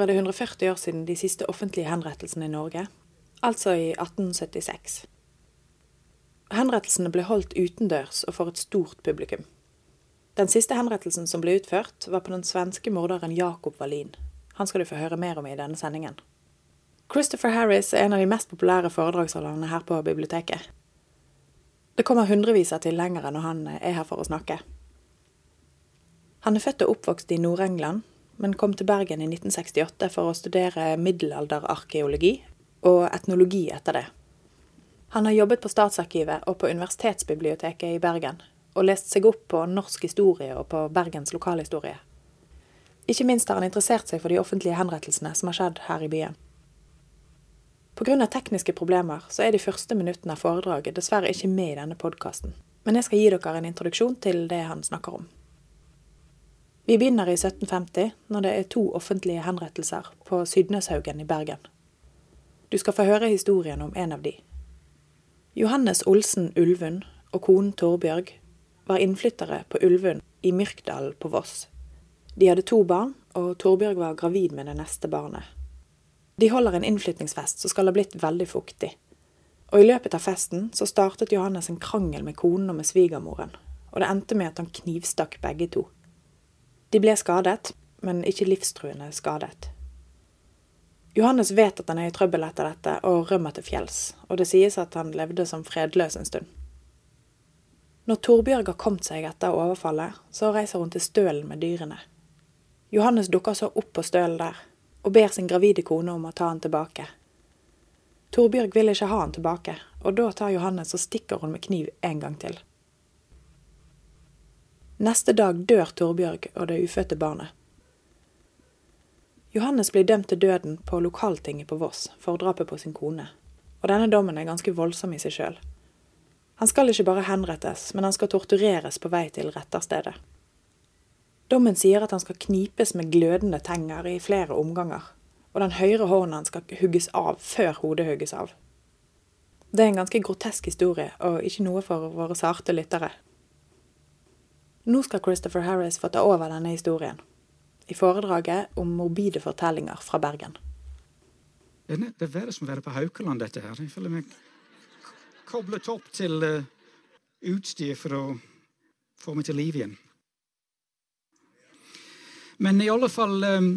år er det 140 år siden de siste offentlige henrettelsene i Norge, altså i 1876. Henrettelsene ble holdt utendørs og for et stort publikum. Den siste henrettelsen som ble utført, var på den svenske morderen Jacob Wallin. Han skal du få høre mer om i denne sendingen. Christopher Harris er en av de mest populære foredragsholderne her på biblioteket. Det kommer hundrevis av tilhengere når han er her for å snakke. Han er født og oppvokst i Nord-England, men kom til Bergen i 1968 for å studere middelalderarkeologi og etnologi etter det. Han har jobbet på Statsarkivet og på Universitetsbiblioteket i Bergen, og lest seg opp på norsk historie og på Bergens lokalhistorie. Ikke minst har han interessert seg for de offentlige henrettelsene som har skjedd her i byen. Pga. tekniske problemer så er de første minuttene av foredraget dessverre ikke med i denne podkasten, men jeg skal gi dere en introduksjon til det han snakker om. Vi begynner i 1750, når det er to offentlige henrettelser på Sydneshaugen i Bergen. Du skal få høre historien om en av de. Johannes Olsen Ulvund og konen Torbjørg var innflyttere på Ulvund i Myrkdalen på Voss. De hadde to barn, og Torbjørg var gravid med det neste barnet. De holder en innflytningsfest som skal ha blitt veldig fuktig. Og i løpet av festen så startet Johannes en krangel med konen og med svigermoren, og det endte med at han knivstakk begge to. De ble skadet, men ikke livstruende skadet. Johannes vet at han er i trøbbel etter dette, og rømmer til fjells, og det sies at han levde som fredløs en stund. Når Torbjørg har kommet seg etter overfallet, så reiser hun til stølen med dyrene. Johannes dukker så opp på stølen der, og ber sin gravide kone om å ta han tilbake. Torbjørg vil ikke ha han tilbake, og da tar Johannes og stikker hun med kniv en gang til. Neste dag dør Torbjørg og det ufødte barnet. Johannes blir dømt til døden på lokaltinget på Voss for drapet på sin kone, og denne dommen er ganske voldsom i seg sjøl. Han skal ikke bare henrettes, men han skal tortureres på vei til retterstedet. Dommen sier at han skal knipes med glødende tenger i flere omganger, og den høyre hånden skal hugges av før hodet hugges av. Det er en ganske grotesk historie, og ikke noe for våre sarte lyttere. Nå skal Christopher Harris få ta over denne historien, i foredraget om morbide fortellinger fra Bergen. Det er verre som å være på Haukeland, dette her. Jeg føler meg koblet opp til uh, utstyr for å få meg til liv igjen. Men i alle fall um,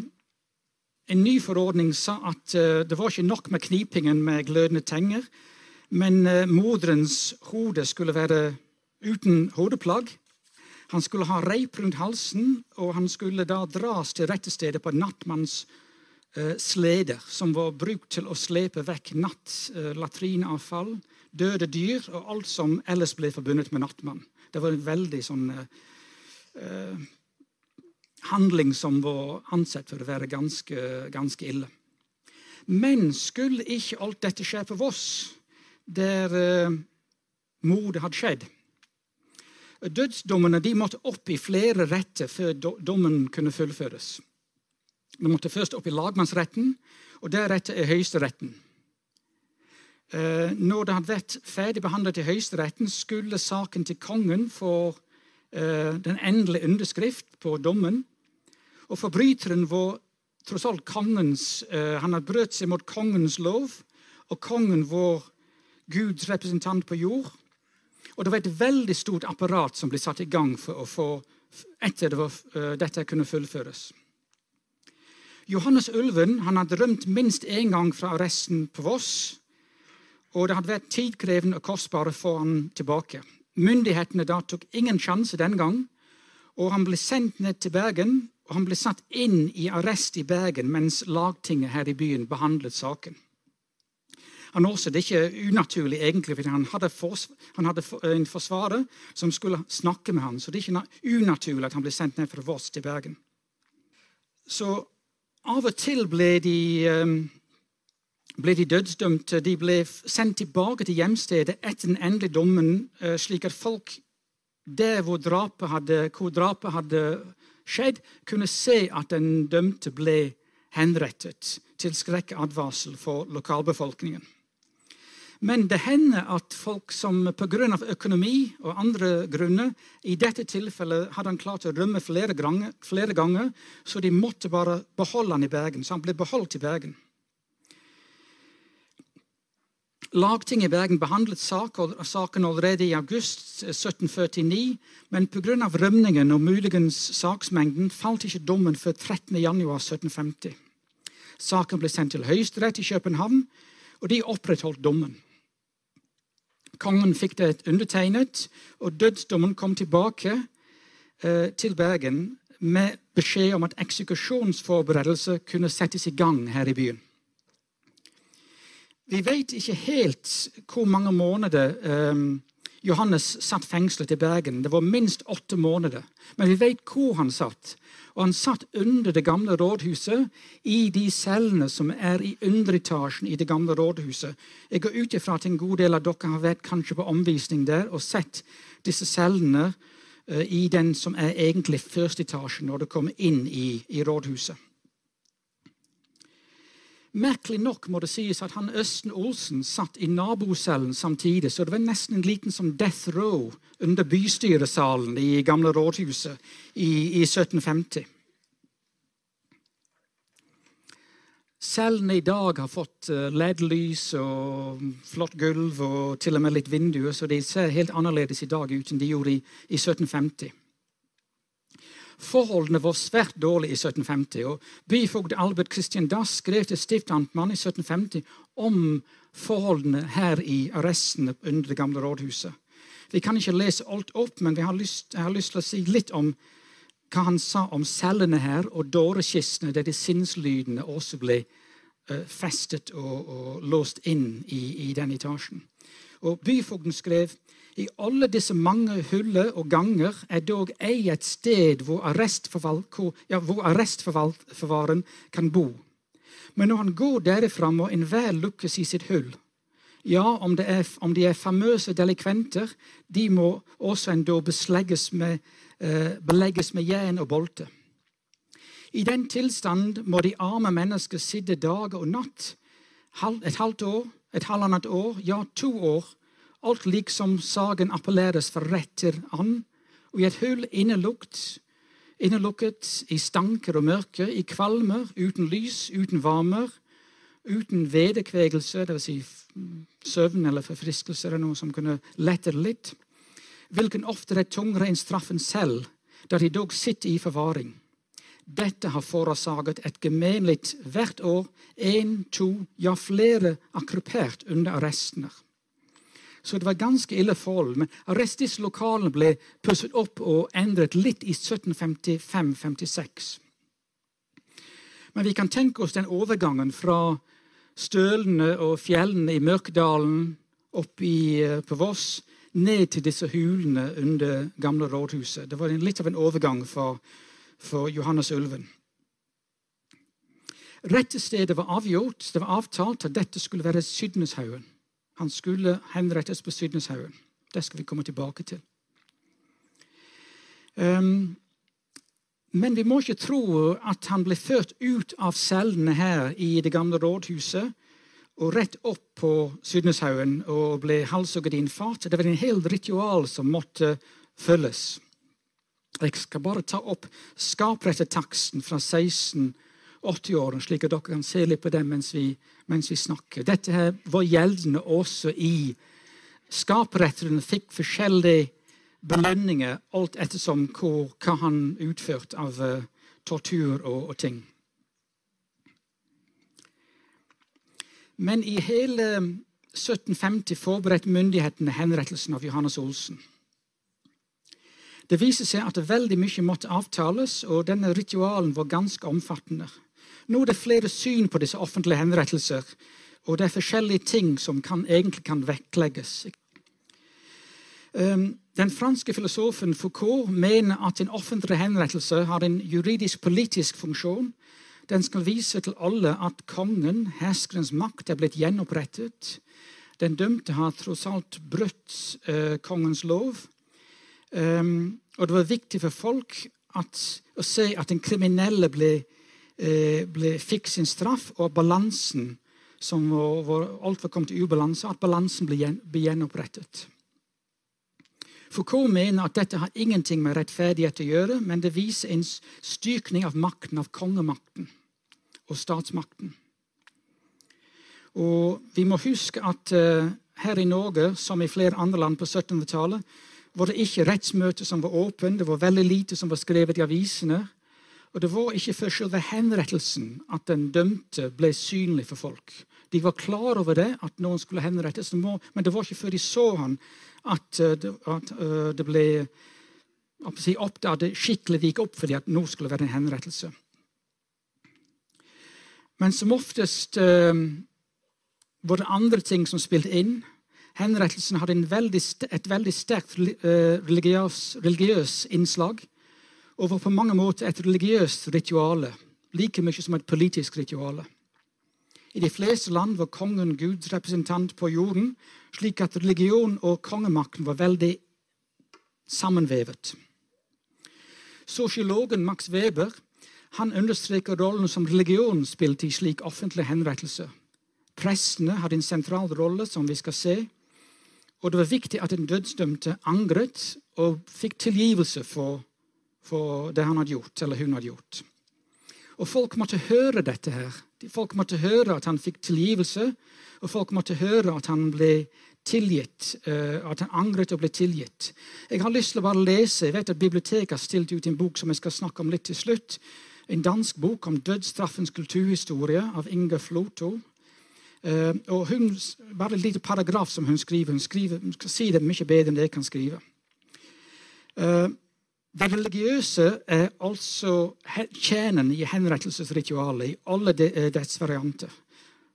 En ny forordning sa at uh, det var ikke nok med knipingen med glødende tenger, men moderens hode skulle være uten hodeplagg. Han skulle ha reip rundt halsen, og han skulle da dras til rettestedet på nattmanns eh, sleder, som var brukt til å slepe vekk natt, eh, døde dyr og alt som ellers ble forbundet med nattmann. Det var en veldig sånn eh, eh handling som var ansett for å være ganske, ganske ille. Men skulle ikke alt dette skje på Voss, der eh, mordet hadde skjedd? Dødsdommene måtte opp i flere retter før dommen kunne fullføres. De måtte først opp i lagmannsretten, og deretter i Høyesteretten. Eh, når det hadde vært ferdig behandlet i Høyesteretten, skulle saken til kongen få eh, den endelige underskrift på dommen. Og forbryteren var tross alt kongens eh, Han hadde brøt seg mot kongens lov, og kongen var Guds representant på jord. Og det var et veldig stort apparat som ble satt i gang for å få etter det uh, dette kunne fullføres. Johannes Ulven han hadde rømt minst én gang fra arresten på Voss. Og det hadde vært tidkrevende og kostbare å få han tilbake. Myndighetene da tok ingen sjanse den gang, og han ble sendt ned til Bergen. Og han ble satt inn i arrest i Bergen mens lagtinget her i byen behandlet saken. Han også, Det er ikke unaturlig, egentlig, for han hadde, han hadde en forsvarer som skulle snakke med han, så det er ikke unaturlig at han ble sendt ned fra Voss til Bergen. Så av og til ble de, ehm, ble de dødsdømte de ble sendt tilbake til hjemstedet etter den endelige dommen, eh, slik at folk der hvor drapet hadde, hvor drapet hadde skjedd, kunne se at den dømte ble henrettet, til skrekk advarsel for lokalbefolkningen. Men det hender at folk som pga. økonomi og andre grunner i dette tilfellet hadde han klart å rømme flere ganger, flere ganger, så de måtte bare beholde han i Bergen. Så han ble beholdt i Bergen. Lagtinget i Bergen behandlet saken allerede i august 1749, men pga. rømningen og muligens saksmengden falt ikke dommen før 13.1.1750. Saken ble sendt til Høyesterett i København, og de opprettholdt dommen. Kongen fikk det undertegnet, og dødsdommen kom tilbake eh, til Bergen med beskjed om at eksekusjonsforberedelser kunne settes i gang her i byen. Vi vet ikke helt hvor mange måneder um, Johannes satt fengslet i Bergen. Det var minst åtte måneder. Men vi vet hvor han satt. Og Han satt under det gamle rådhuset, i de cellene som er i underetasjen i det gamle rådhuset. Jeg går ut ifra at en god del av dere har vært kanskje på omvisning der og sett disse cellene uh, i den som er egentlig førsteetasjen når du kommer inn i, i rådhuset. Merkelig nok må det sies at han Østen Olsen satt i nabocellen samtidig, så det var nesten en liten som death row under bystyresalen i gamle rådhuset i, i 1750. Cellene i dag har fått eh, LED-lys og flott gulv og til og med litt vinduer, så de ser helt annerledes i dag ut enn de gjorde i, i 1750. Forholdene var svært dårlige i 1750. og Byfogd Albert Christian Dass skrev til stiftamtmannen i 1750 om forholdene her i arrestene under det gamle rådhuset. Vi kan ikke lese alt opp, men har lyst, jeg har lyst til å si litt om hva han sa om cellene her og dårekistene der de sinnslydene også ble uh, festet og, og, låst inn i, i den etasjen. Og Byfogden skrev i alle disse mange huller og ganger er dog ei et sted hvor, ja, hvor arrestforvareren kan bo. Men når han går derifra, må enhver lukkes i sitt hull. Ja, om, er, om de er famøse delikventer, de må også endog med, eh, belegges med jern og bolte. I den tilstand må de arme mennesker sitte dag og natt, et halvt år, et halvannet år, ja, to år, Alt liksom saken appelleres for retter an, og i et hull innelukt, innelukket i stanker og mørke, i kvalmer, uten lys, uten varmer, uten vedekvegelse, dvs. Si søvn eller forfriskelse eller noe som kunne lette litt, hvilken ofte er tungere enn straffen selv, da de dog sitter i forvaring. Dette har forårsaket et gemenligt hvert år én, to, ja flere akkruppert under arrestene. Så det var ganske ille forhold. Men arrestislokalene ble pusset opp og endret litt i 1755-56. Men vi kan tenke oss den overgangen fra stølene og fjellene i Mørkedalen opp eh, på Voss ned til disse hulene under gamle rådhuset. Det var litt av en overgang for, for Johannes Ulven. Rettestedet var avgjort. Det var avtalt at dette skulle være Sydneshaugen. Han skulle henrettes på Sydneshaugen. Det skal vi komme tilbake til. Um, men vi må ikke tro at han ble ført ut av cellene her i det gamle rådhuset og rett opp på Sydneshaugen og ble halshugget i en fat. Det var en hel ritual som måtte følges. Jeg skal bare ta opp skaprettetaksten fra 16 80-årene, slik at dere kan se litt på det mens vi, mens vi snakker. Dette her var gjeldende også i Skapretteren fikk forskjellige belønninger alt ettersom hvor, hva han utførte av uh, tortur og, og, ting. Men i hele 1750 forberedte myndighetene henrettelsen av Johannes Olsen. Det viser seg at veldig mye måtte avtales, og denne ritualen var ganske omfattende. Nå er det flere syn på disse offentlige henrettelser, og det er forskjellige ting som kan, egentlig kan vektlegges. Um, den franske filosofen Foucault mener at en offentlig henrettelse har en juridisk-politisk funksjon. Den skal vise til alle at kongen, herskerens makt, er blitt gjenopprettet. Den dømte har tross alt brutt uh, kongens lov. Um, og det var viktig for folk at, å se at den kriminelle ble Eh, ble, fikk sin straff, og balansen som var, var, alt var kommet ubalanse, at balansen ble, gjen, ble gjenopprettet. Foucault mener at dette har ingenting med rettferdighet å gjøre, men det viser en styrkning av makten, av kongemakten og statsmakten. Og Vi må huske at uh, her i Norge, som i flere andre land på 1700-tallet, var det ikke rettsmøter som var åpne, det var veldig lite som var skrevet i avisene. Og det var ikke før selve henrettelsen at den dømte ble synlig for folk. De var klar over det, at noen skulle henrettes, men det var ikke før de så han at eh, det, eh, det ble oppdaget skikkelig gikk opp fordi at nå skulle være en henrettelse. Men som oftest uh, var det andre ting som spilte inn. Henrettelsen hadde veldig, et veldig sterkt religiøs, religiøs innslag og var på mange måter et religiøst rituale, like mye som et politisk rituale. I de fleste land var kongen Guds representant på jorden, slik at religion og kongemakten var veldig sammenvevet. Sosiologen Max Weber han understreker rollen som religion spilte i slik offentlig henrettelse. Prestene hadde en sentral rolle, som vi skal se. Og det var viktig at den dødsdømte angret og fikk tilgivelse for, for det han hadde gjort, eller hun hadde gjort. Og folk måtte høre dette her. Folk måtte høre at han fikk tilgivelse, og folk måtte høre at han ble tilgitt, eh, at han angret og ble tilgitt. Jeg har lyst til å bare lese, jeg vet at Biblioteket har stilt ut en bok som jeg skal snakke om litt til slutt. En dansk bok om dødsstraffens kulturhistorie av Inge Floto. Uh, og hun, Bare en liten paragraf som hun skriver. Hun, skriver, hun skal si det mye bedre enn det jeg kan skrive. Uh, det religiøse er altså kjernen i henrettelsesritualet i alle eh, dets varianter.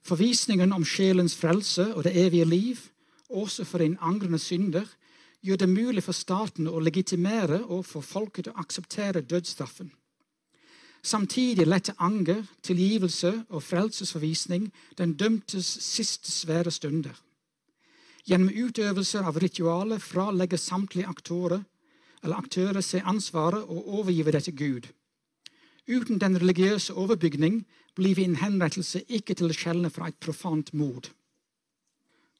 Forvisningen om sjelens frelse og det evige liv, også for en angrende synder, gjør det mulig for staten å legitimere og for folket å akseptere dødsstraffen. Samtidig lette anger, tilgivelse og frelsesforvisning den dømtes siste svære stunder. Gjennom utøvelser av ritualet fralegger samtlige aktorer eller aktører seg ansvaret og overgiver det til Gud. Uten den religiøse overbygning blir vi en henrettelse ikke til å skjelne fra et profant mord.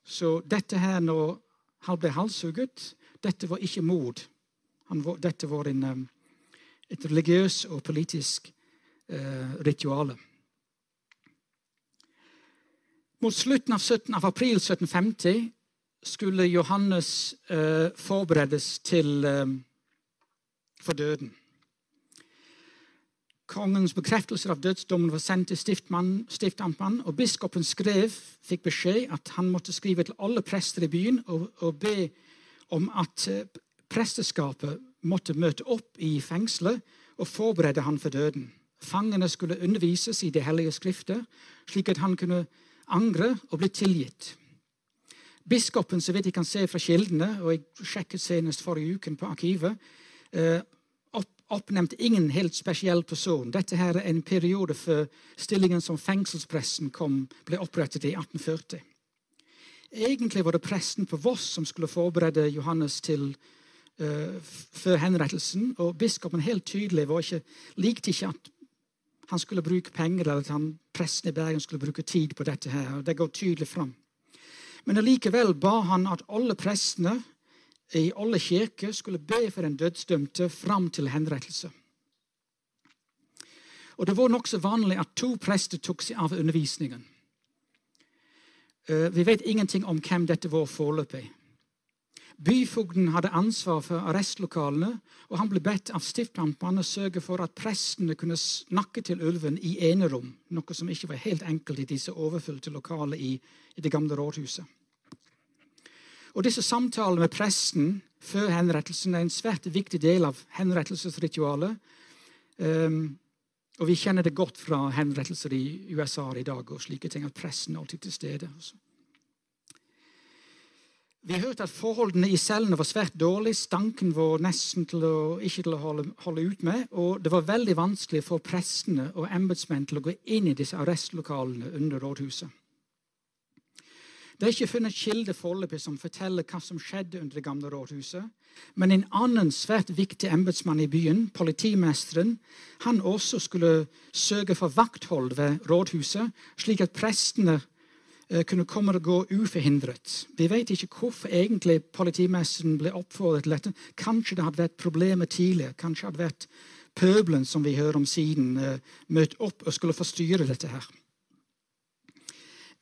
Så dette her når han ble halshugget, dette var ikke mord. Dette var en, um, et religiøst og politisk eh, rituale. Mot slutten av, 17, av april 1750 skulle Johannes eh, forberedes til eh, for døden. Kongens bekreftelser av dødsdommen var sendt til stiftamtmannen, og biskopen skrev, fikk beskjed at han måtte skrive til alle prester i byen og, og be om at eh, presteskapet måtte møte opp i fengselet og forberede han for døden. Fangene skulle undervises i Det hellige skrifter, slik at han kunne angre og bli tilgitt. Biskopen så vidt jeg kan se fra kildene, og jeg sjekket senest forrige uken på arkivet, oppnevnte ingen helt spesiell person. Dette her er en periode før stillingen som fengselspresten kom, ble opprettet i 1840. Egentlig var det presten på Voss som skulle forberede Johannes til før henrettelsen. Og biskopen helt tydelig var ikke, likte ikke at han skulle bruke penger, eller at han, presten i Bergen skulle bruke tid på dette. her, og Det går tydelig fram. Men allikevel ba han at alle prestene i alle kirker skulle be for den dødsdømte fram til henrettelse. Og Det var nokså vanlig at to prester tok seg av undervisningen. Eh, vi vet ingenting om hvem dette var foreløpig. Byfogden hadde ansvar for arrestlokalene, og han ble bedt av stiftamtmannen å sørge for at prestene kunne snakke til ulven i enerom, noe som ikke var helt enkelt i disse overfylte lokalene i, i det gamle rådhuset. Og disse samtalene med presten før henrettelsen er en svært viktig del av henrettelsesritualet. Um, og vi kjenner det godt fra henrettelser i USA i dag og slike ting, at presten alltid til stede. Også. Vi har hørt at forholdene i cellene var svært dårlige. Stanken var nesten til å, ikke til å holde, holde, ut med. Og det var veldig vanskelig for prestene og embetsmenn til å gå inn i disse arrestlokalene under rådhuset. Det er ikke funnet kilder foreløpig som forteller hva som skjedde under det gamle rådhuset. Men en annen svært viktig embetsmann i byen, politimesteren, han også skulle sørge for vakthold ved rådhuset, slik at prestene kunne komme og gå uforhindret. Vi vet ikke hvorfor egentlig politimesteren ble oppfordret til dette. Kanskje det hadde vært problemer tidligere. Kanskje hadde vært pøbelen som vi hører om siden, eh, møtt opp og skulle forstyrre dette her.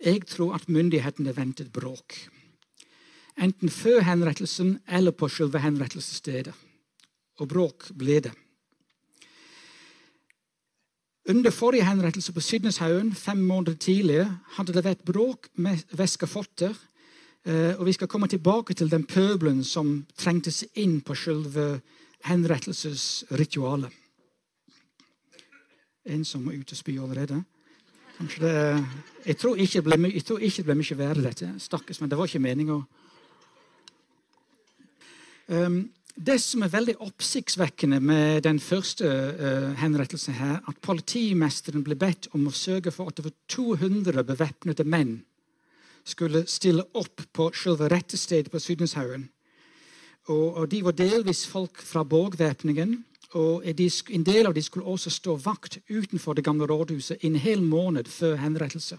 Jeg tror at myndighetene ventet bråk. Enten før henrettelsen eller på selve henrettelsesstedet. Og bråk ble det. Under forrige henrettelse på Sydneshaugen fem måneder tidligere hadde det vært bråk med Veskafotter. Eh, og vi skal komme tilbake til den pøbelen som trengte seg inn på selve henrettelsesritualet. En som må ut og spy allerede. Det, jeg, tror ble, jeg tror ikke det ble mye verre, dette. Stakkars, men det var ikke meninga. Um, det som er veldig oppsiktsvekkende med den første uh, henrettelsen, her, at politimesteren ble bedt om å sørge for at over 200 bevæpnede menn skulle stille opp på selve rettestedet på Sydenshaugen. Og, og, de var delvis folk fra borgvæpningen. Og en del av dem skulle også stå vakt utenfor det gamle rådhuset en hel måned før henrettelse.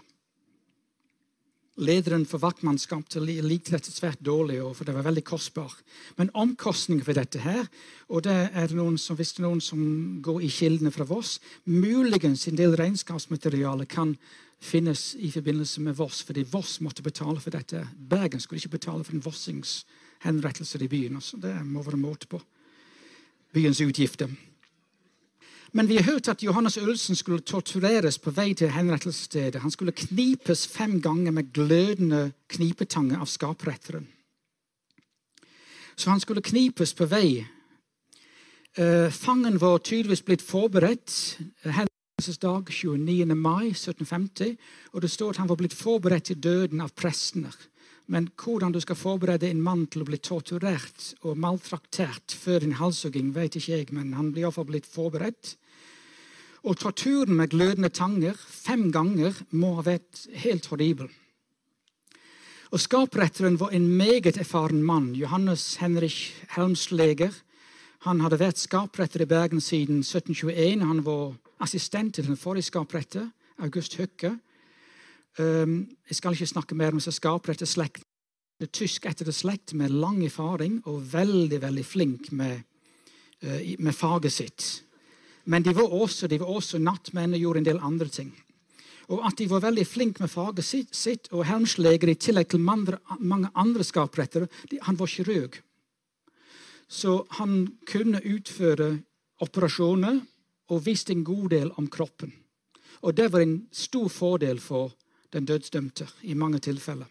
Lederen for vaktmannskapet likte dette svært dårlig, for det var veldig kostbar. Men omkostningen for dette her, og det er noen som, hvis det er noen som går i kildene fra Voss Muligens en del regnskapsmateriale kan finnes i forbindelse med Voss, fordi Voss måtte betale for dette. Bergen skulle ikke betale for en vossings henrettelser i byen. Også. Det må være måte på byens utgifter. Men vi har hørt at Johannes Ølsen skulle tortureres på vei til henrettelsesstedet. Han skulle knipes fem ganger med glødende knipetange av skapretteren. Så han skulle knipes på vei. Uh, fangen var tydeligvis blitt forberedt. Henrettelsesdag 29. mai 1750. Og det står at han var blitt forberedt til døden av prestene. Men hvordan du skal forberede en mann til å bli torturert og maltraktert før en halshugging, vet ikke jeg, men han blir iallfall blitt forberedt. Og torturen med glødende tanger fem ganger må ha vært helt horribel. Og Skapretteren var en meget erfaren mann, Johannes Henrich Helmsleger. Han hadde vært skapretter i Bergen siden 1721. Han var assistent til den forrige skapretter, August Høkke. Um, jeg skal ikke snakke mer om skaper etter slekt. Det er tysk etter det slekt med lang erfaring og veldig veldig flink med, uh, med faget sitt. Men de var også, de var også nattmenn og gjorde en del andre ting. Og at de var veldig flinke med faget sitt, sitt og Helmsleger i tillegg til mange, mange andre skaprettere Han var kirurg. Så han kunne utføre operasjoner og visste en god del om kroppen. Og det var en stor fordel for den dødsdømte i mange tilfeller.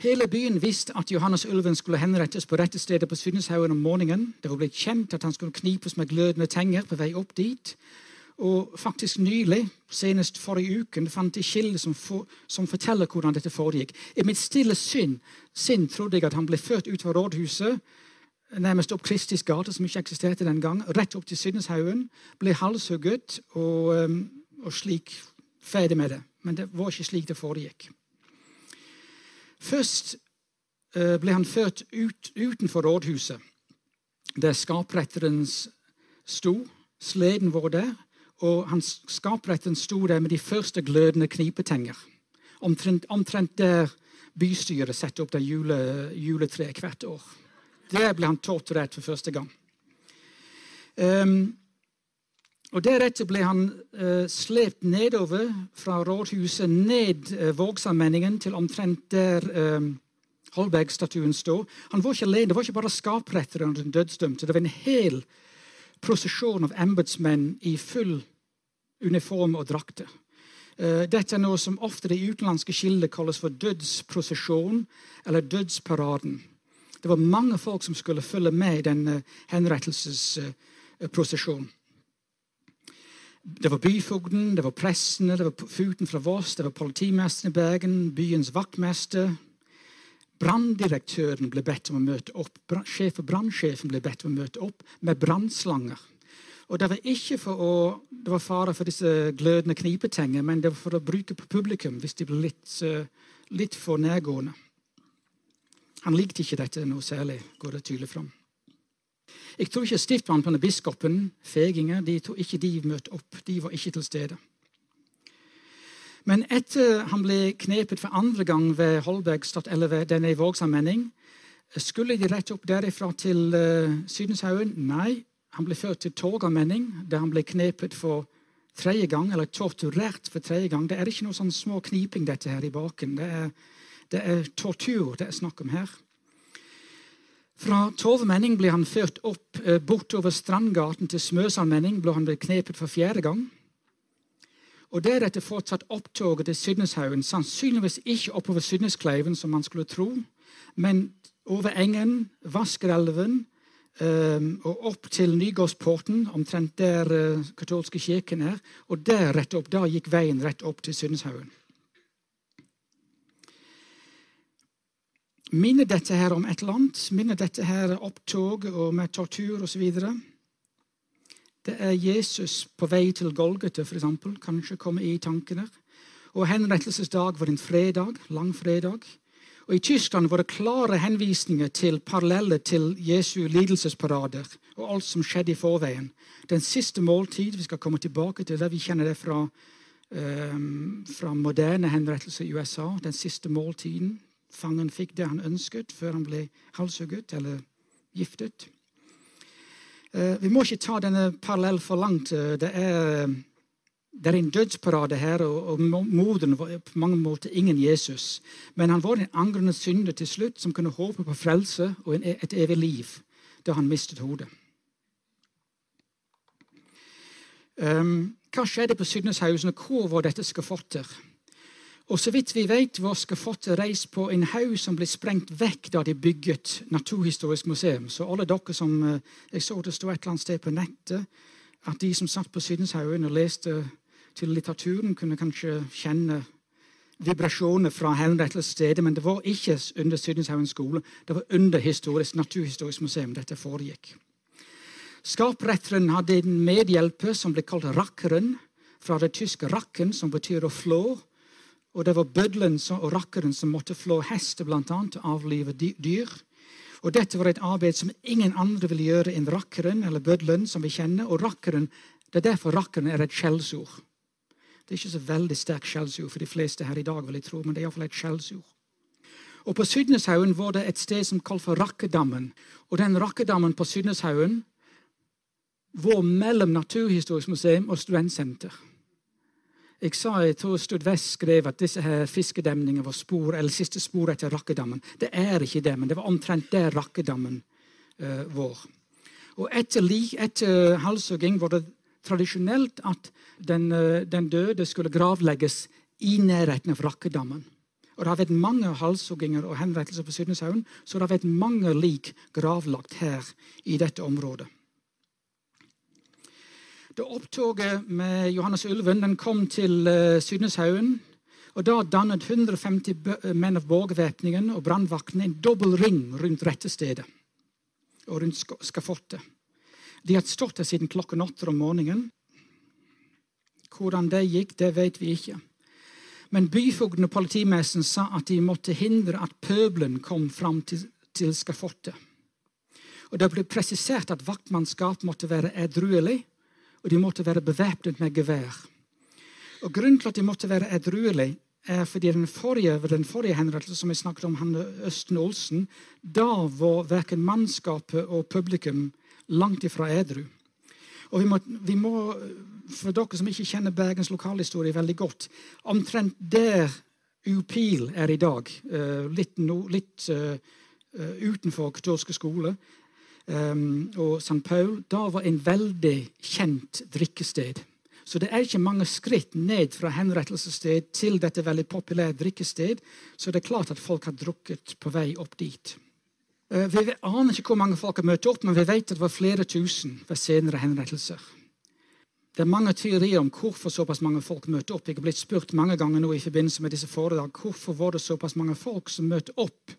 Hele byen visste at Johannes Ulven skulle henrettes på rette stedet på Sundeshaugen om morgenen. Det var blitt kjent at han skulle knipes med glødende tenger på vei opp dit. Og faktisk nylig, senest forrige uken, fant jeg kilder som, for, som, forteller hvordan dette foregikk. I mitt stille sinn, sinn trodde jeg at han ble ført ut fra rådhuset, nærmest opp Kristis gate, som ikke eksisterte den gang, rett opp til Svinneshaugen, ble halshugget og, og slik ferdig med det. Men det var ikke slik det foregikk. Først eh, ble han ført ut, utenfor rådhuset, der skapretteren sto. Sleden var der, og han, skapretteren sto der med de første glødende knipetenger. Omtrent, omtrent der bystyret setter opp det jule, juletreet hvert år. Der ble han torturert for første gang. Um, og Deretter ble han uh, slept nedover fra rådhuset, ned uh, Vågsallmenningen, til omtrent der uh, Holberg-statuen står. Han var ikke alene. Det var ikke bare skapretter og den dødsdømte. Det var en hel prosesjon av embetsmenn i full uniform og drakter. Uh, dette er noe som ofte i utenlandske kilder kalles for dødsprosesjon eller dødsparaden. Det var mange folk som skulle følge med i den henrettelsesprosesjonen. Det var byfogden, det var pressene, det var Futen fra Voss, det var politimesteren i Bergen, byens vaktmester. Branndirektøren ble bedt om å møte opp. Sjef og brannsjefen ble bedt om å møte opp med brannslanger. Og Det var ikke for å, det var fare for disse glødende knipetenger, men det var for å bruke på publikum hvis de ble litt, litt for nærgående. Han likte ikke dette noe særlig, går det tydelig fram. Jeg tror ikke stiftmannen og biskopen, feginger, de tror ikke de møtte opp. De var ikke til stede. Men etter han ble knepet for andre gang ved Holbergstad, eller ved denne Vågsallmenning, skulle de rette opp derifra til uh, Sydenshaugen? Nei, han ble ført til Torgallmenning, der han ble knepet for tredje gang, eller torturert for tredje gang. Det er ikke noe sånn små kniping dette her i baken. Det er, det er tortur det er snakk om her. Fra Torvmenning ble han ført opp eh, bortover Strandgaten til Smøsallmenning, ble han ble knepet for fjerde gang. Og Deretter fortsatt opptoget til Sydneshaugen, sannsynligvis ikke oppover Sydneskleiven, som man skulle tro, men over engen, Vaskerelven um, og opp til Nygårdsporten, omtrent der uh, katolske kirken er. Og der rett opp, da gikk veien rett opp til Sydneshaugen. Minner dette her om et annet? Minner dette her opptog og med tortur osv.? Det er Jesus på vei til Golgata, f.eks. Kanskje komme i tankene. Og henrettelsesdag var en fredag, langfredag. Og I Tyskland var det klare henvisninger til paralleller til Jesu lidelsesparader og alt som skjedde i forveien. Den siste måltid Vi skal komme tilbake til det. Vi kjenner det fra, um, fra moderne henrettelser i USA. Den siste måltiden. Fangen fikk det han ønsket før han ble halshugget eller giftet. Uh, vi må ikke ta denne parallellen for langt. Det er det er en dødsparade her, og, og moderen var på mange måter ingen Jesus. Men han var en angrende synder til slutt som kunne håpe på frelse og en, et evig liv da han mistet hodet. Um, hva skjedde på Sydneshausen, og hvor var dette skafottet? Og så vidt vi vet, var skafottet reist på en haug som ble sprengt vekk da de bygget Naturhistorisk museum. Så alle dere som eh, Jeg så det sto et eller annet sted på nettet at de som satt på Sydenshaugen og leste til litteraturen, kunne kanskje kjenne vibrasjoner fra henrettelsesstedet, men det var ikke under Sydenshaugen skole. Det var under historisk, Naturhistorisk museum dette foregikk. Skapretteren hadde en medhjelper som ble kalt rakkeren, fra det tyske 'rakken', som betyr å flå. Og det var bøddelen og rakkeren som måtte flå hester, blant annet, og avlive dyr. Og Dette var et arbeid som ingen andre ville gjøre enn rakkeren, eller bøddelen. som vi kjenner. Og rakkeren, Det er derfor rakkeren er et skjellsord. Det er ikke så veldig sterkt skjellsord for de fleste her i dag, vil jeg tro, men det er iallfall et skjellsord. Og På Sydneshaugen var det et sted som kalt for Rakkedammen. Og den Rakkedammen på Sydneshaugen var mellom Naturhistorisk museum og studentsenter. Jeg sa, jeg tror Stud Vest skrev at disse her fiskedemningene var spor, eller siste spor etter Rakkedammen. Det er ikke det, men det var omtrent der Rakkedammen uh, var. Og etter, etter halshugging var det tradisjonelt at den, uh, den, døde skulle gravlegges i nærheten av Rakkedammen. Og Det har vært mange halshugginger og henrettelser på Sydneshaugen, så det har vært mange lik gravlagt her i dette området. Da opptoget med Johannes Ulven den kom til uh, Sydneshaugen, og da dannet 150 eh, menn av borgervæpningen og brannvaktene en dobbel ring rundt rettestedet og rundt skafottet. De hadde stått der siden klokken åtte om morgenen. Hvordan det gikk, det vet vi ikke. Men byfogden og politimesteren sa at de måtte hindre at pøbelen kom fram til, til skafottet. Og Det ble presisert at vaktmannskap måtte være edruelig, og de måtte være bevæpnet med gevær. Og Grunnen til at de måtte være edruelige, er fordi den forrige, den forrige henrettelsen som jeg snakket om, han Østen Olsen, da var verken mannskapet og publikum langt ifra edru. Og vi må, vi må, For dere som ikke kjenner Bergens lokalhistorie veldig godt Omtrent der Upil er i dag, uh, litt, no, litt uh, utenfor katolske skole, um, og St. Paul, da var en veldig kjent drikkested. Så det er ikke mange skritt ned fra henrettelsessted til dette veldig populære drikkested. Så det er klart at folk har drukket på vei opp dit. Eh, vi aner ikke hvor mange folk har møtt opp, men vi vet at det var flere tusen ved senere henrettelser. Det er mange teorier om hvorfor såpass mange folk møtte opp. Jeg har blitt spurt mange ganger nå i forbindelse med disse foredrag, hvorfor var det såpass mange folk som møtte opp.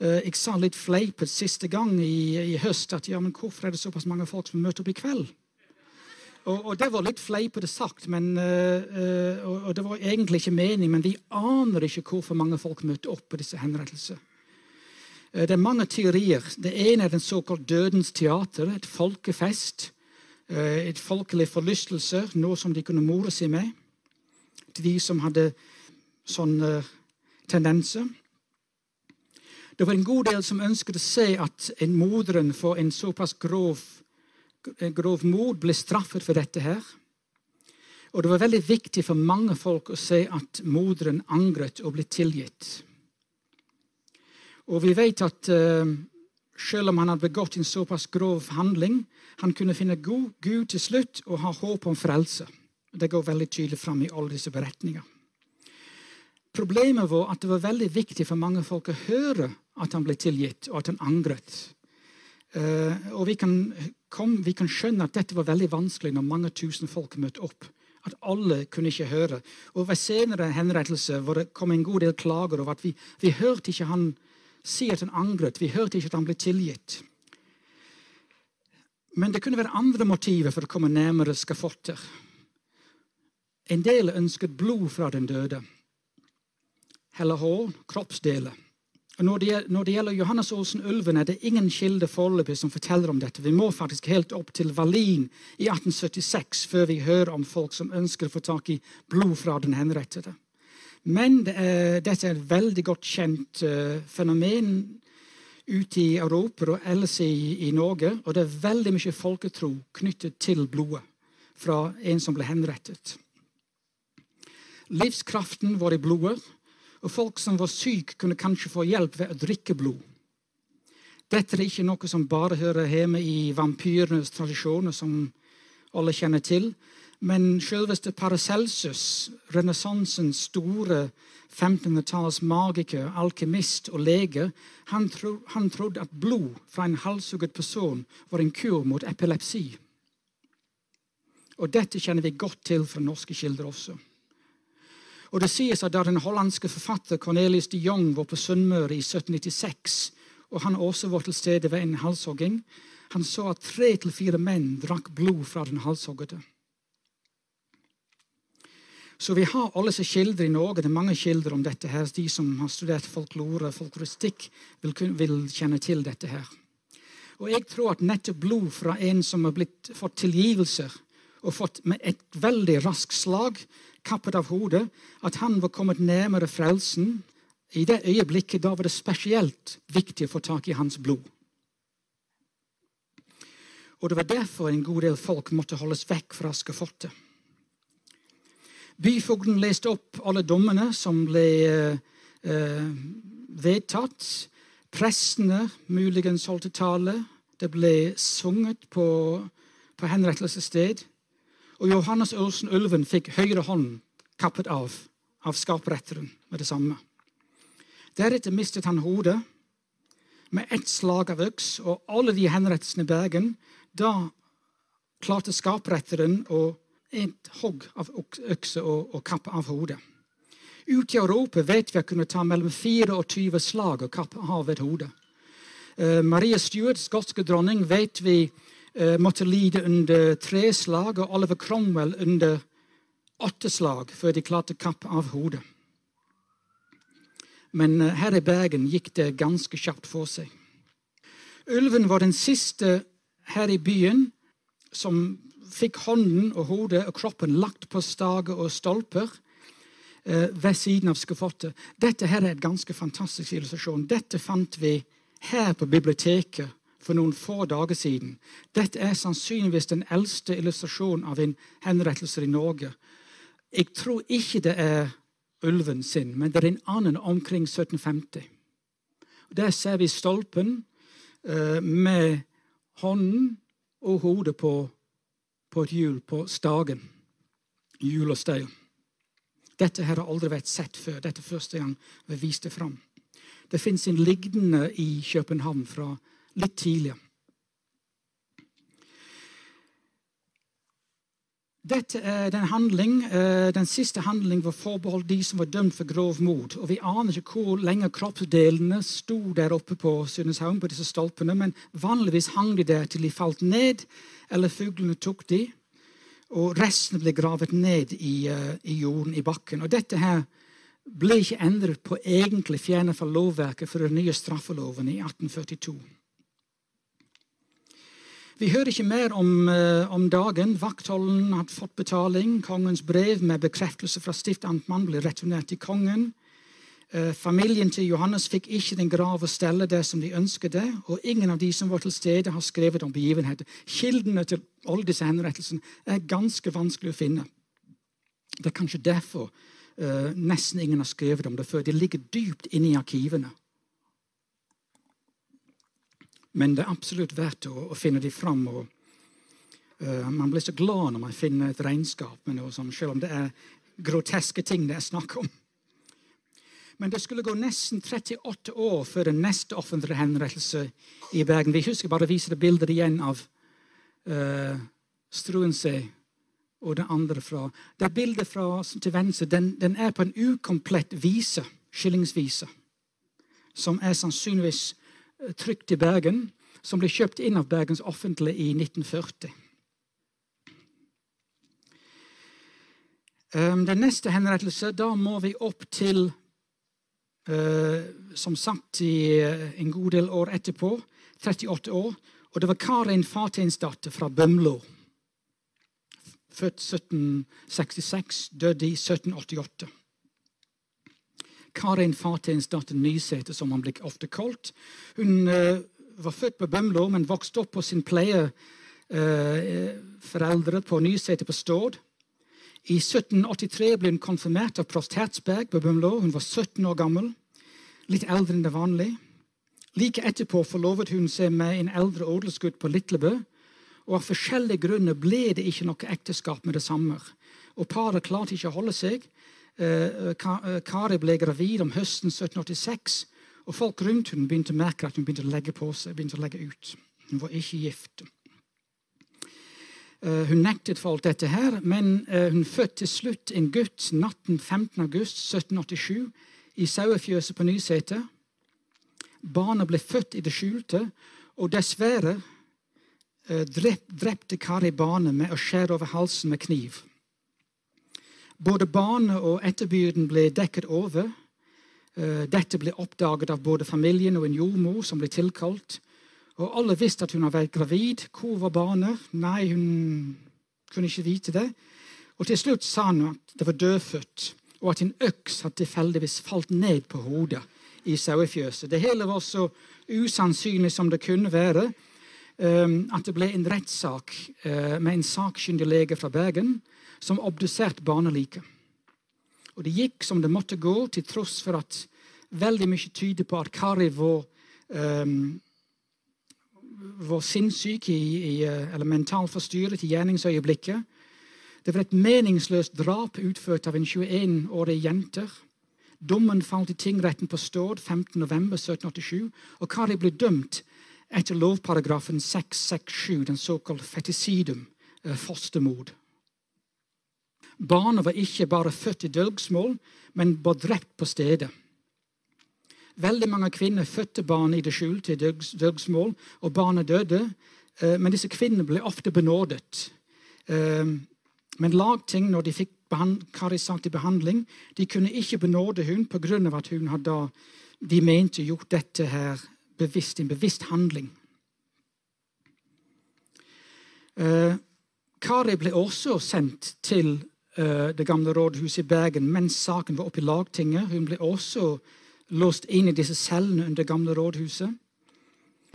Eh, jeg sa litt fleipet siste gang i, i, høst at ja, men hvorfor er det såpass mange folk som møter opp i kveld? Og, og Det var litt fleipete sagt, men, uh, og, og, det var egentlig ikke mening, men vi aner ikke hvorfor mange folk møtte opp på disse henrettelsene. Eh, det er mange teorier. Det ene er den såkalt Dødens teater, et folkefest. Eh, et folkelig forlystelse, noe som de kunne more seg med. til de som hadde sånne tendenser. Det var en god del som ønsket å se at en moderen for en såpass grov, grov mord ble straffet for dette her. Og det var veldig viktig for mange folk å se at moderen angret og ble tilgitt. Og vi vet at uh, selv om han hadde begått en såpass grov handling, han kunne finne god Gud til slutt og ha håp om frelse. Det går veldig tydelig fram i alle disse beretningene. Problemet var at det var veldig viktig for mange folk å høre at han ble tilgitt, og at han angret. Uh, og vi kan, kom, vi kan, skjønne at dette var veldig vanskelig når mange tusen folk møtte opp. At alle kunne ikke høre. Og Ved senere henrettelse hvor det kom en god del klager over at vi, vi hørte ikke han si at han angret. Vi hørte ikke at han ble tilgitt. Men det kunne være andre motiver for å komme nærmere skafottet. En del ønsket blod fra den døde. Heller hår, kroppsdeler. Når det, når det, gjelder Johannes Olsen Ulven, er det ingen kilde foreløpig som forteller om dette. Vi må faktisk helt opp til Wallin i 1876 før vi hører om folk som ønsker å få tak i blod fra den henrettede. Men det er, dette er et veldig godt kjent uh, fenomen ute i Europa og ellers i, i, Norge. Og det er veldig mye folketro knyttet til blodet fra en som ble henrettet. Livskraften var i blodet. Og folk som var syke, kunne kanskje få hjelp ved å drikke blod. Dette er ikke noe som bare hører hjemme i vampyrenes tradisjoner, som alle kjenner til. Men selveste Paracelsus, renessansens store 1500-talls magiker, alkymist og lege, han, tro, han, trodde at blod fra en halshugget person var en kur mot epilepsi. Og Dette kjenner vi godt til fra norske kilder også. Og Det sies at da den hollandske forfatter Cornelius de Jong var på Sunnmøre i 1796, og han også var til stede ved en halshogging, han så at tre til fire menn drakk blod fra den halshoggede. Så vi har alle disse kilder i Norge. Det er mange kilder om dette. her. De som har studert folklore folkloristikk, vil, vil, kjenne til dette. her. Og Jeg tror at nettopp blod fra en som har blitt, fått tilgivelser og fått med et veldig raskt slag kappet av hodet, at han var kommet nærmere frelsen. I det øyeblikket da var det spesielt viktig å få tak i hans blod. Og Det var derfor en god del folk måtte holdes vekk fra skafottet. Byfogden leste opp alle dommene som ble eh, vedtatt. Prestene muligens holdt tale. Det ble sunget på, på henrettelsessted. Og Johannes Ørsen Ulven fikk høyre hånd kappet av av skaperetteren med det samme. Deretter mistet han hodet med ett slag av øks, og alle de henrettelsene i Bergen. Da klarte skaperetteren å et hogg av økse og, og kappe av hodet. Ute i Europa vet vi å kunne ta mellom 24 slag og kappe av et hode. Uh, Maria Stuart, skotske dronning, vet vi måtte lide under tre slag, og Oliver Cromwell under åtte slag før de klarte å kappe av hodet. Men eh, her i Bergen gikk det ganske kjapt for seg. Ulven var den siste her i byen som fikk hånden og hodet og kroppen lagt på stager og stolper eh, ved siden av skafottet. Dette her er et ganske fantastisk illustrasjon. Dette fant vi her på biblioteket for noen få dager siden. Dette er sannsynligvis den eldste illustrasjonen av en henrettelse i Norge. Jeg tror ikke det er ulven sin, men det er en annen omkring 1750. Der ser vi stolpen uh, med hånden og hodet på, på et hjul på stagen. Hjul og støy. Dette har aldri vært sett før. Dette er første gang vi viste fram. Det fins en lignende i København fra litt tidligere. Dette er den, handling, eh, den siste handling var forbeholdt de som var dømt for grov mord. Og Vi aner ikke hvor lenge kroppsdelene sto der oppe på Sunneshavn, på disse stolpene, men vanligvis hang de der til de falt ned, eller fuglene tok de. Og resten ble gravet ned i, uh, i jorden, i bakken. Og Dette her ble ikke endret på egentlig fjernet fra lovverket for den nye straffeloven i 1842. Vi hører ikke mer om, uh, om dagen. Vaktholden hadde fått betaling. Kongens brev med bekreftelse fra stiftamtmannen ble returnert til kongen. Uh, familien til Johannes fikk ikke den grav og stelle der som de ønsket det, og ingen av de som var til stede, har skrevet om begivenheter. Kildene til alle disse henrettelsene er ganske vanskelig å finne. Det er kanskje derfor uh, nesten ingen har skrevet om det før. De ligger dypt inne i arkivene. Men det er absolutt verdt å, å finne de fram. Og, uh, man blir så glad når man finner et regnskap med noe som, selv om det er groteske ting det er snakk om. Men det skulle gå nesten 38 år før den neste offentlige henrettelse i Bergen. Vi husker bare å vise det bildet igjen av uh, Struensee og det andre fra Det bildet fra, til venstre den, den, er på en ukomplett vise, skillingsvise, som er sannsynligvis trykt i Bergen, som ble kjøpt inn av Bergens Offentlige i 1940. Ehm, den neste henrettelse, da må vi opp til uh, Som sagt i uh, en god del år etterpå. 38 år. Og det var Karin Fatensdatter fra Bømlo. Født 1766, døde i 1788. Karin Fatensdatter Nysæter, som han blir ofte kalt. Hun uh, var født på Bømlo, men vokste opp på sin pleieforeldre uh, på Nysæter på Stord. I 1783 ble hun konfirmert av prost Hertzberg på Bømlo. Hun var 17 år gammel, litt eldre enn det vanlige. Like etterpå forlovet hun seg med en eldre odelsgutt på Litlebø. Og Av forskjellige grunner ble det ikke noe ekteskap med det samme. Og Paret klarte ikke å holde seg, Eh, eh, Kari ble gravid om høsten 1786, og folk rundt henne begynte å merke at hun begynte å legge på seg, begynte å legge ut. Hun var ikke gift. Eh, hun nektet for alt dette, her, men hun fødte til slutt en gutt natten 15. august 1787 i sauefjøset på Nyseter. Barnet ble født i det skjulte, og dessverre drepte Kari barnet med å skjære over halsen med kniv. Både barnet og etterbyrden ble dekket over. Eh, dette ble oppdaget av både familien og en jordmor som ble tilkalt. Og Alle visste at hun hadde vært gravid. Hvor var barnet? Nei, hun kunne ikke vite det. Og Til slutt sa hun at det var dødfødt, og at en øks hadde tilfeldigvis falt ned på hodet i sauefjøset. Det hele var så usannsynlig som det kunne være. Eh, at det ble en rettssak eh, med en sakkyndig lege fra Bergen som obduserte barnelike. Og det gikk som det måtte gå, til tross for at veldig mye tyder på at Kari var, um, var sinnssyk i, i, eh, eller mentalt forstyrret i gjerningsøyeblikket. Det var et meningsløst drap utført av en 21-årig jente. Dommen falt i tingretten på Stord 15.11.1787, og Kari ble dømt etter lovparagrafen 667, den såkalte fetisidum, eh, fostermord. Barnet var ikke bare født i dølgsmål, men var drept på stedet. Veldig mange kvinner fødte barn i det skjulte i dølgsmål, og barnet døde. Eh, men disse kvinnene ble ofte benådet. Eh, men lagting, når de fikk Kari til behandling, de kunne ikke benåde hun pga. at hun hadde de mente gjort dette her bevisst, en bevisst handling. Eh, Kari ble også sendt til det gamle rådhuset i Bergen mens saken var oppe i lagtinget. Hun ble også låst inn i disse cellene under det gamle rådhuset.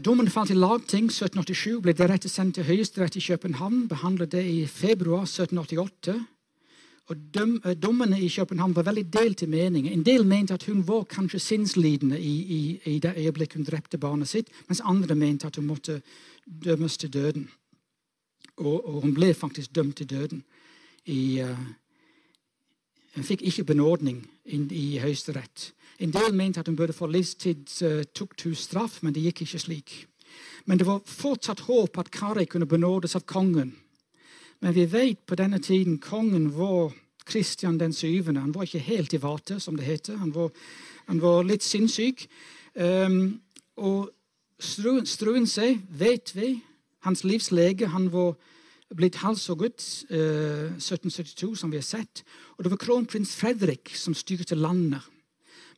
Dommen falt i lagting 1787, ble deretter sendt til Høyesterett i København. Behandlet det i februar 1788. Og døm, Dommene i København var veldig delt i meninger. En del mente at hun var kanskje sinnslidende i, i, i det øyeblikket hun drepte barnet sitt, mens andre mente at hun måtte dømmes til døden. Og, og hun ble faktisk dømt til døden i uh, fikk ikke benådning i Høyesterett. En del mente at hun burde få livstids uh, men det gikk ikke slik. Men det var fortsatt håp at Kari kunne benådes av kongen. Men vi vet på denne tiden kongen var Kristian den syvende. Han var ikke helt i vate, som det heter. Han var, han var litt sinnssyk. Um, og Struensee vet vi, hans livslege, han var blitt halshugget eh, 1772, som vi har sett. Og det var kronprins Fredrik som styrte landet.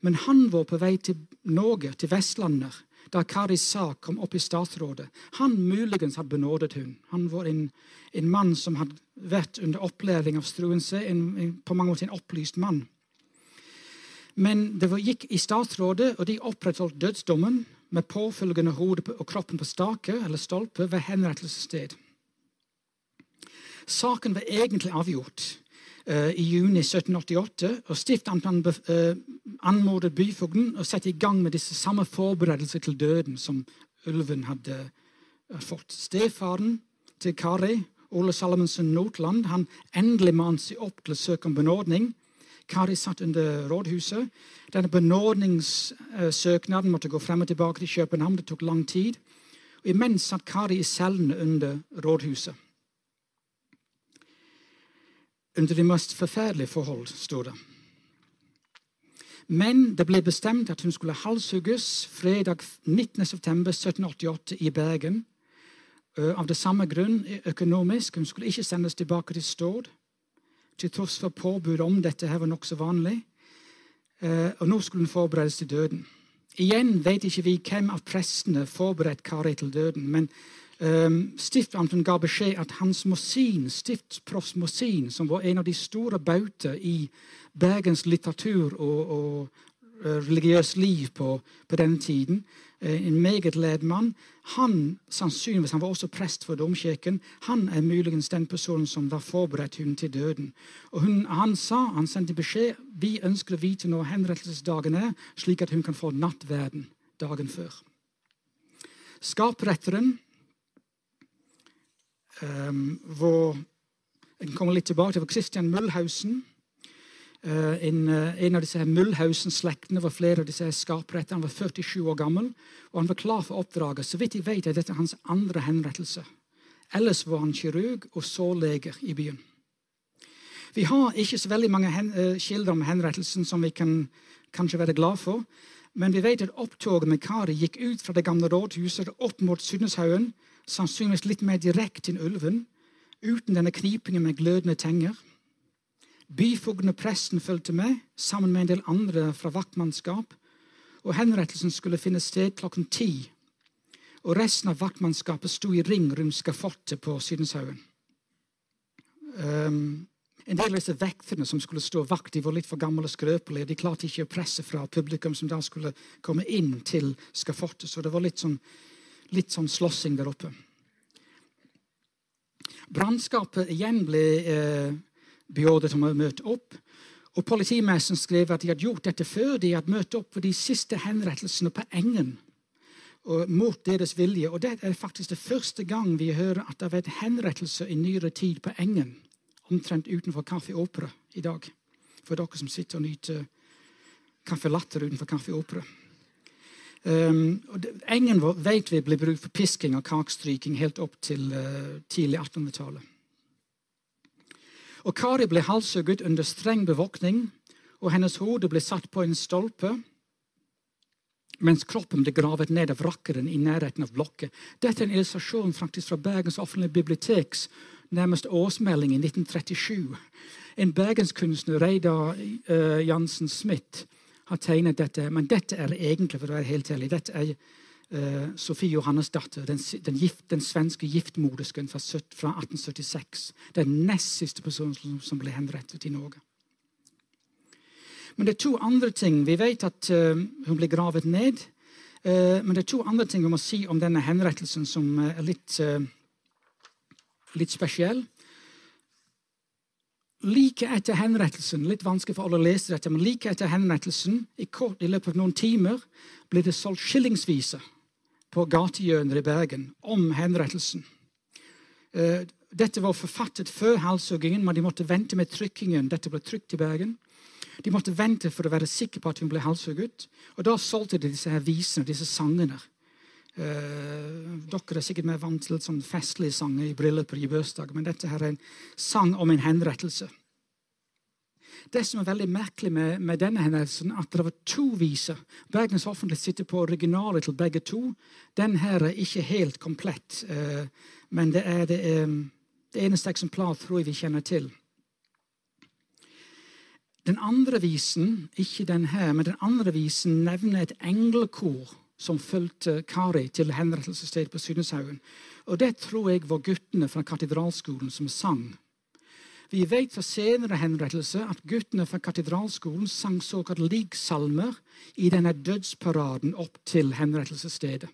Men han var på vei til Norge, til Vestlandet, da Karis sak kom opp i statsrådet. Han muligens hadde benådet hun. Han var en, en mann som hadde vært under opplæring av Struense, en, en, på mange måter en opplyst mann. Men det gikk i statsrådet, og de opprettholdt dødsdommen med påfølgende hodet og kroppen på stake eller stolpe ved henrettelsessted. Saken var egentlig avgjort uh, i juni 1788, og stiftamtmannen uh, anmodet byfogden å sette i gang med disse samme forberedelser til døden som ulven hadde uh, fått. Stefaren til Kari, Ole Salomonsen Notland, han endelig mant seg opp til å søke om benådning. Kari satt under rådhuset. Denne benådningssøknaden måtte gå frem og tilbake til København. Det tok lang tid. Og imens satt Kari i cellene under rådhuset. Under de mest forferdelige forhold, sto det. Men det ble bestemt at hun skulle halshugges fredag 19.9.1788 i Bergen. Av det samme grunn økonomisk. Hun skulle ikke sendes tilbake til Stord til tross for påbud om dette her var nokså vanlig. Og nå skulle hun forberedes til døden. Igjen vet ikke vi hvem av prestene forberedte Kari til døden. Men stiftamten ga beskjed at Hans Mosin, stiftsproffs Mosin, som var en av de store bauter i Bergens litteratur og, og uh, religiøst liv på, på denne tiden, Eh, en meget led mann. Han sannsynligvis, han var også prest for domkirken. Han er muligens den personen som var forberedt hun til døden. Og hun, Han sa, han sendte beskjed vi ønsker å vite når henrettelsesdagen er, slik at hun kan få nattverden dagen før. Skapretteren um, hvor, En kommer litt tilbake til Christian Møllhausen. uh, en, uh, en, av disse Mullhausen-slektene var flere av disse skaprettene. Han var 47 år gammel, og han var klar for oppdraget. Så vidt jeg vet, er dette hans andre henrettelse. Ellers var han kirurg og sårlege i byen. Vi har ikke så veldig mange hen, uh, kilder om henrettelsen som vi kan kanskje være glad for. Men vi vet at opptoget med Kari gikk ut fra det gamle rådhuset opp mot Sydneshaugen, sannsynligvis litt mer direkte enn ulven, uten denne knipingen med glødende tenger. Byfogden og presten fulgte med, sammen med en del andre fra vaktmannskap. og Henrettelsen skulle finne sted klokken ti. Og Resten av vaktmannskapet sto i ring rundt skafottet på Sydenshaugen. Um, en del av disse vekterne som skulle stå vakt, de var litt for gamle og skrøpelige. De klarte ikke å presse fra publikum som da skulle komme inn til skafottet. Så det var litt sånn, litt sånn slåssing der oppe. Brannskapet igjen ble eh, beordret om å møte opp. Og Politimesteren skrev at de hadde gjort dette før. De hadde møtt opp for de siste henrettelsene på Engen mot deres vilje. Og Det er faktisk det første gang vi hører at det har vært henrettelser i nyere tid på Engen. Omtrent utenfor Kaffe Opera i dag. For dere som sitter og nyter kaffe latter utenfor Kaffe Opera. Um, engen vet vi ble brukt for pisking og kakstryking helt opp til uh, tidlig 1800-tallet. Og Kari ble halshugget under streng bevåkning, og hennes hode ble satt på en stolpe, mens kroppen ble gravet ned av rakkeren i nærheten av blokket. Dette er en illustrasjon faktisk fra Bergens offentlige biblioteks nærmest årsmelding i 1937. En bergenskunstner, Reidar uh, Jansen Smith, har tegnet dette. Men dette er egentlig, for å være helt ærlig, dette er uh, Sofie Johannesdatter, den, den, gift, den svenske giftmodersken fra, fra, 1876. Den nest siste personen som, som, ble henrettet i Norge. Men det er to andre ting. Vi vet at uh, hun ble gravet ned. Uh, men det er to andre ting vi må si om denne henrettelsen som er litt, litt spesiell. Like etter henrettelsen litt vanskelig for alle å lese dette, men like etter henrettelsen, i, kort, i løpet av noen timer, ble det solgt skillingsviser på gatehjørner i Bergen om henrettelsen. Eh, dette var forfattet før halshuggingen, men de måtte vente med trykkingen. Dette ble trykt i Bergen. De måtte vente for å være sikre på at hun ble halshugget. Og da solgte de disse her visene, disse sangene. Uh, dere er sikkert mer vant til sånn festlige sanger i brylluper i bursdag, men dette her er en sang om en henrettelse. Det som er veldig merkelig med, med denne hendelsen, at det var to viser. Bergens Offentlighet sitter på originalet til begge to. Den her er ikke helt komplett, uh, men det er det, um, det eneste eksemplaret tror jeg vi kjenner til. Den andre visen, ikke den her, men den andre visen nevner et englekor som fulgte Kari til henrettelsesstedet på Sydneshaugen. Og det tror jeg var guttene fra katedralskolen som sang. Vi vet fra senere henrettelse at guttene fra katedralskolen sang såkalt ligsalmer i denne dødsparaden opp til henrettelsesstedet.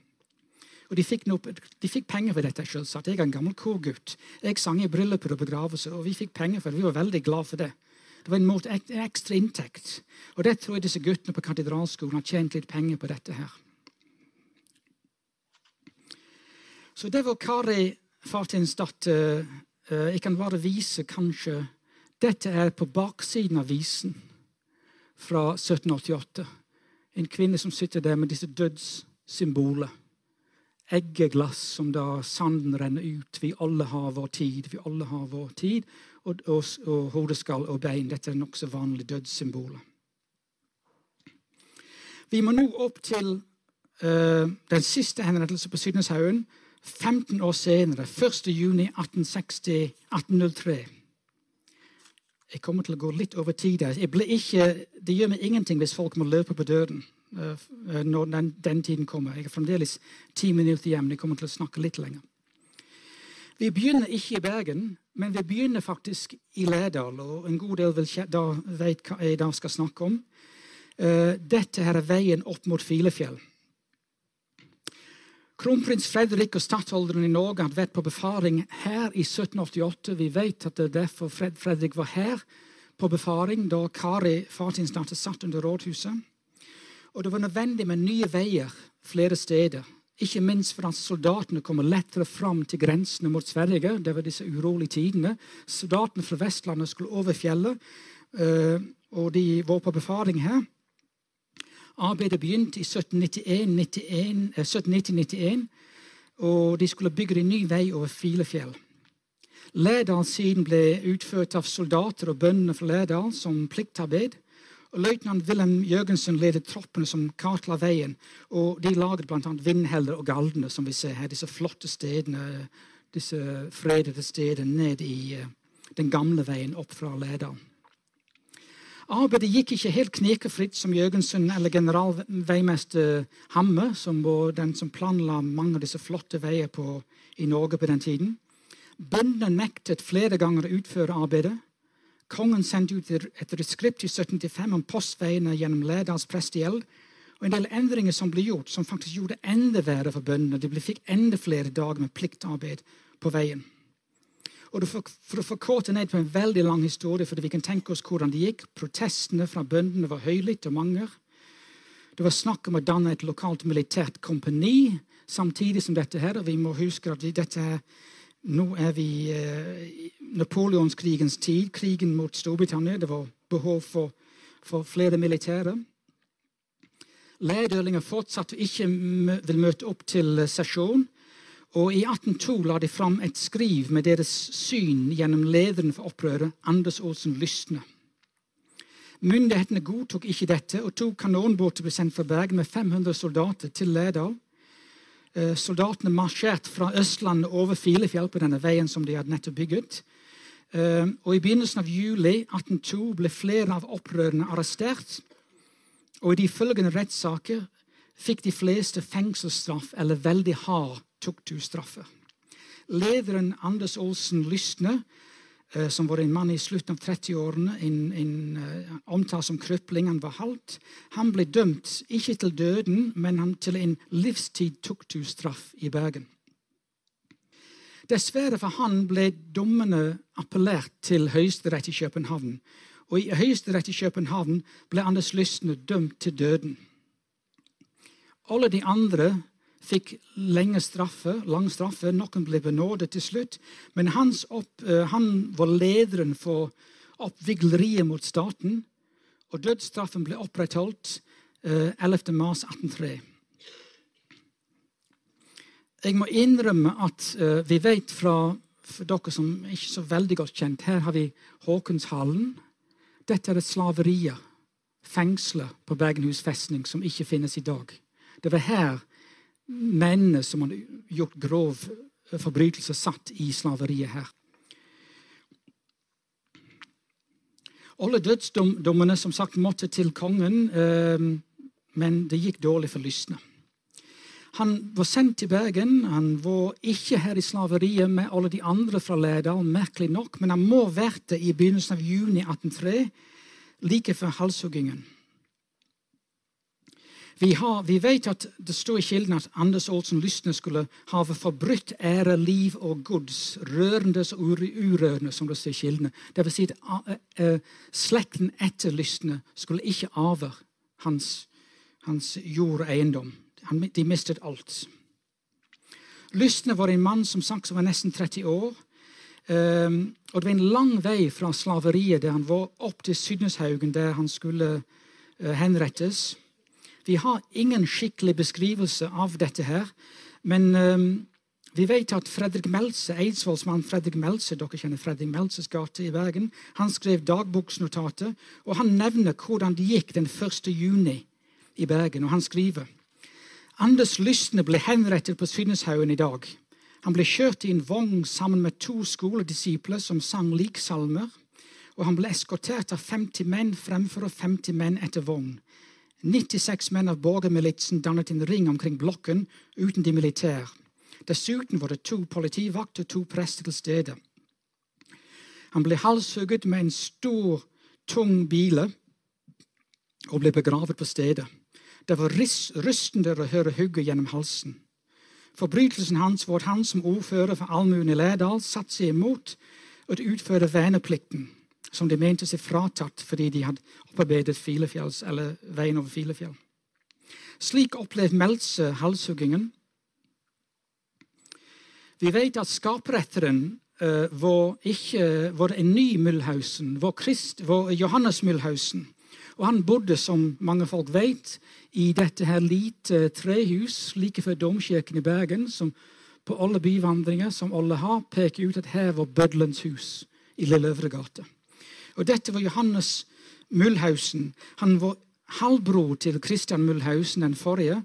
Og de fikk, noe, de fikk, penger for dette. selvsagt. Jeg er en gammel korgutt. Jeg sang i brylluper og begravelser, og vi fikk penger for det. Vi var veldig glad for det. Det var en, måte, ekstra inntekt. Og det tror jeg disse guttene på katedralskolen har tjent litt penger på dette her. Så det var Kari Fartinsdatter. datter. jeg kan bare vise kanskje Dette er på baksiden av visen fra 1788. En kvinne som sitter der med disse dødssymbolene. eggeglass som da sanden renner ut. Vi alle har vår tid. Vi alle har vår tid. Og, og, og hodeskall og bein. Dette er nokså vanlige dødssymboler. Vi må nå opp til uh, den siste henrettelsen på Sydneshaugen. 15 år senere, 1.6.1803. Jeg kommer til å gå litt over tid. det gjør meg ingenting hvis folk må løpe på døden. Eh, eh, når den, den, tiden kommer. Jeg er fremdeles ti minutter hjem. Jeg kommer til å snakke litt lenger. Vi begynner ikke i Bergen, men vi begynner faktisk i Lærdal. Og en god del vil da vet hva jeg da skal snakke om. Uh, dette her er veien opp mot Filefjell. Kronprins Fredrik og stattholderen i Norge hadde vært på befaring her i 1788. Vi vet at det derfor Fred Fredrik var her på befaring da Kari, fartinsdatter, satt under rådhuset. Og det var nødvendig med nye veier flere steder. Ikke minst for at soldatene kommer lettere fram til grensene mot Sverige. Det var disse urolige tidene. Soldatene fra Vestlandet skulle over fjellet, eh, og de var på befaring her. Arbeidet begynte i 1790-91, eh, og de skulle bygge en ny vei over Filefjell. Lærdalssiden ble utført av soldater og bøndene fra Lærdal som pliktarbeid. Og Løytnant Wilhelm Jørgensen ledet troppene som kartla veien. og De laget bl.a. vindheller og galdene, som vi ser her. Disse flotte stedene, disse fredede stedene ned i uh, den gamle veien opp fra Lærdal. Arbeidet gikk ikke helt knekefritt som Jørgensen eller generalveimester Hamme, som var den som planla mange av disse flotte veier på, i Norge på den tiden. Bøndene nektet flere ganger å utføre arbeidet. Kongen sendte ut et reskript i 1795 om postveiene gjennom Lærdals prestegjeld. Og en del endringer som ble gjort, som faktisk gjorde enda verre for bøndene. De fikk enda flere dager med pliktarbeid på veien. Og For, å forkorte ned på en veldig lang historie, for vi kan tenke oss hvordan det gikk Protestene fra bøndene var høylytte og mange. Det var snakk om å danne et lokalt militært kompani samtidig som dette. her, og Vi må huske at dette her nå er vi i eh, napoleonskrigens tid, krigen mot Storbritannia. Det var behov for, for flere militære. Lærdølinger fortsatte ikke vil møte opp til sesjon. Og I 1802 la de fram et skriv med deres syn gjennom lederen for opprøret, Anders Olsen Lysne. Myndighetene godtok ikke dette, og to kanonbåter ble sendt fra Bergen med 500 soldater til Lærdal. Eh, soldatene marsjerte fra Østlandet over Filefjell på denne veien som de hadde nettopp bygget. Eh, og I begynnelsen av juli 1802 ble flere av opprørerne arrestert. Og I de følgende rettssaker fikk de fleste fengselsstraff eller veldig hard tukthusstraffer. Lederen Anders Olsen Lysne Eh, som var en mann i slutten av 30-årene, en, en uh, omtalt som krøpling. Han var halvt. Han ble dømt ikke til døden, men til en livstid tukthusstraff i Bergen. Dessverre for han ble dommene appellert til Høyesterett i København. Og i Høyesterett i København ble Anders Lysne dømt til døden. Alle de andre fikk lenge straffe, lang straffe. Noen ble benådet til slutt. Men opp, uh, han var lederen for oppvigleriet mot staten. Og dødsstraffen ble opprettholdt uh, 11. mars 1803. Jeg må innrømme at uh, vi vet fra for dere som er ikke så veldig godt kjent Her har vi Håkonshallen. Dette er et slaveriet, fengselet på Bergenhus festning, som ikke finnes i dag. Det var her mennene som hadde gjort grov forbrytelse, satt i slaveriet her. Alle dødsdommene som sagt måtte til kongen, eh, men det gikk dårlig for lystne. Han var sendt til Bergen. Han var ikke her i slaveriet med alle de andre fra Lærdal, merkelig nok, men han må vært det i begynnelsen av juni 1803, like før halshuggingen. Vi, har, vi, vet at det står i kilden at Anders Olsen Lysne skulle ha forbrutt ære, liv og gods, rørende og urørende, som det står i kildene. Det vil si at slekten etter Lysne skulle ikke arve hans, hans jord og eiendom. De mistet alt. Lysne var en mann som sagt som var nesten 30 år. Um, og Det var en lang vei fra slaveriet der han var, opp til Sydneshaugen, der han skulle uh, henrettes. Vi har ingen skikkelig beskrivelse av dette her. Men um, vi vet at Fredrik Meltze, Eidsvollsmann Fredrik Meltze, dere kjenner Fredrik Meltzes gate i Bergen, han skrev dagboksnotatet, og han nevner hvordan det gikk den 1. juni i Bergen. og Han skriver Anders Lysne ble henrettet på Svinneshaugen i dag. Han ble kjørt i en vogn sammen med to skoledisipler som sang liksalmer, og han ble eskortert av 50 menn fremfor og 50 menn etter vogn. 96 menn av borgermilitsen dannet en ring omkring blokken uten de militære. Dessuten var det to politivakter og to prester til stede. Han ble halshugget med en stor, tung bile og ble begravet på stedet. Det var rystende å høre hugget gjennom halsen. Forbrytelsen hans var at han som ordfører for allmuen i Lærdal satte seg imot å utføre verneplikten som de mente seg fratatt fordi de hadde opparbeidet Filefjells, eller veien over Filefjell. Slik opplevde Meltze halshuggingen. Vi vet at skaperetteren uh, var, ikke, var en ny Mulhausen, var, Christ, var Johannes Mulhausen. Og han bodde, som mange folk vet, i dette her lite trehus like før domkirken i Bergen, som på alle byvandringer som alle har, peker ut at her var bøddelens hus i Lille Øvregate. Og dette var Johannes Mühlhausen. Han var halvbror til Christian Mühlhausen, den forrige.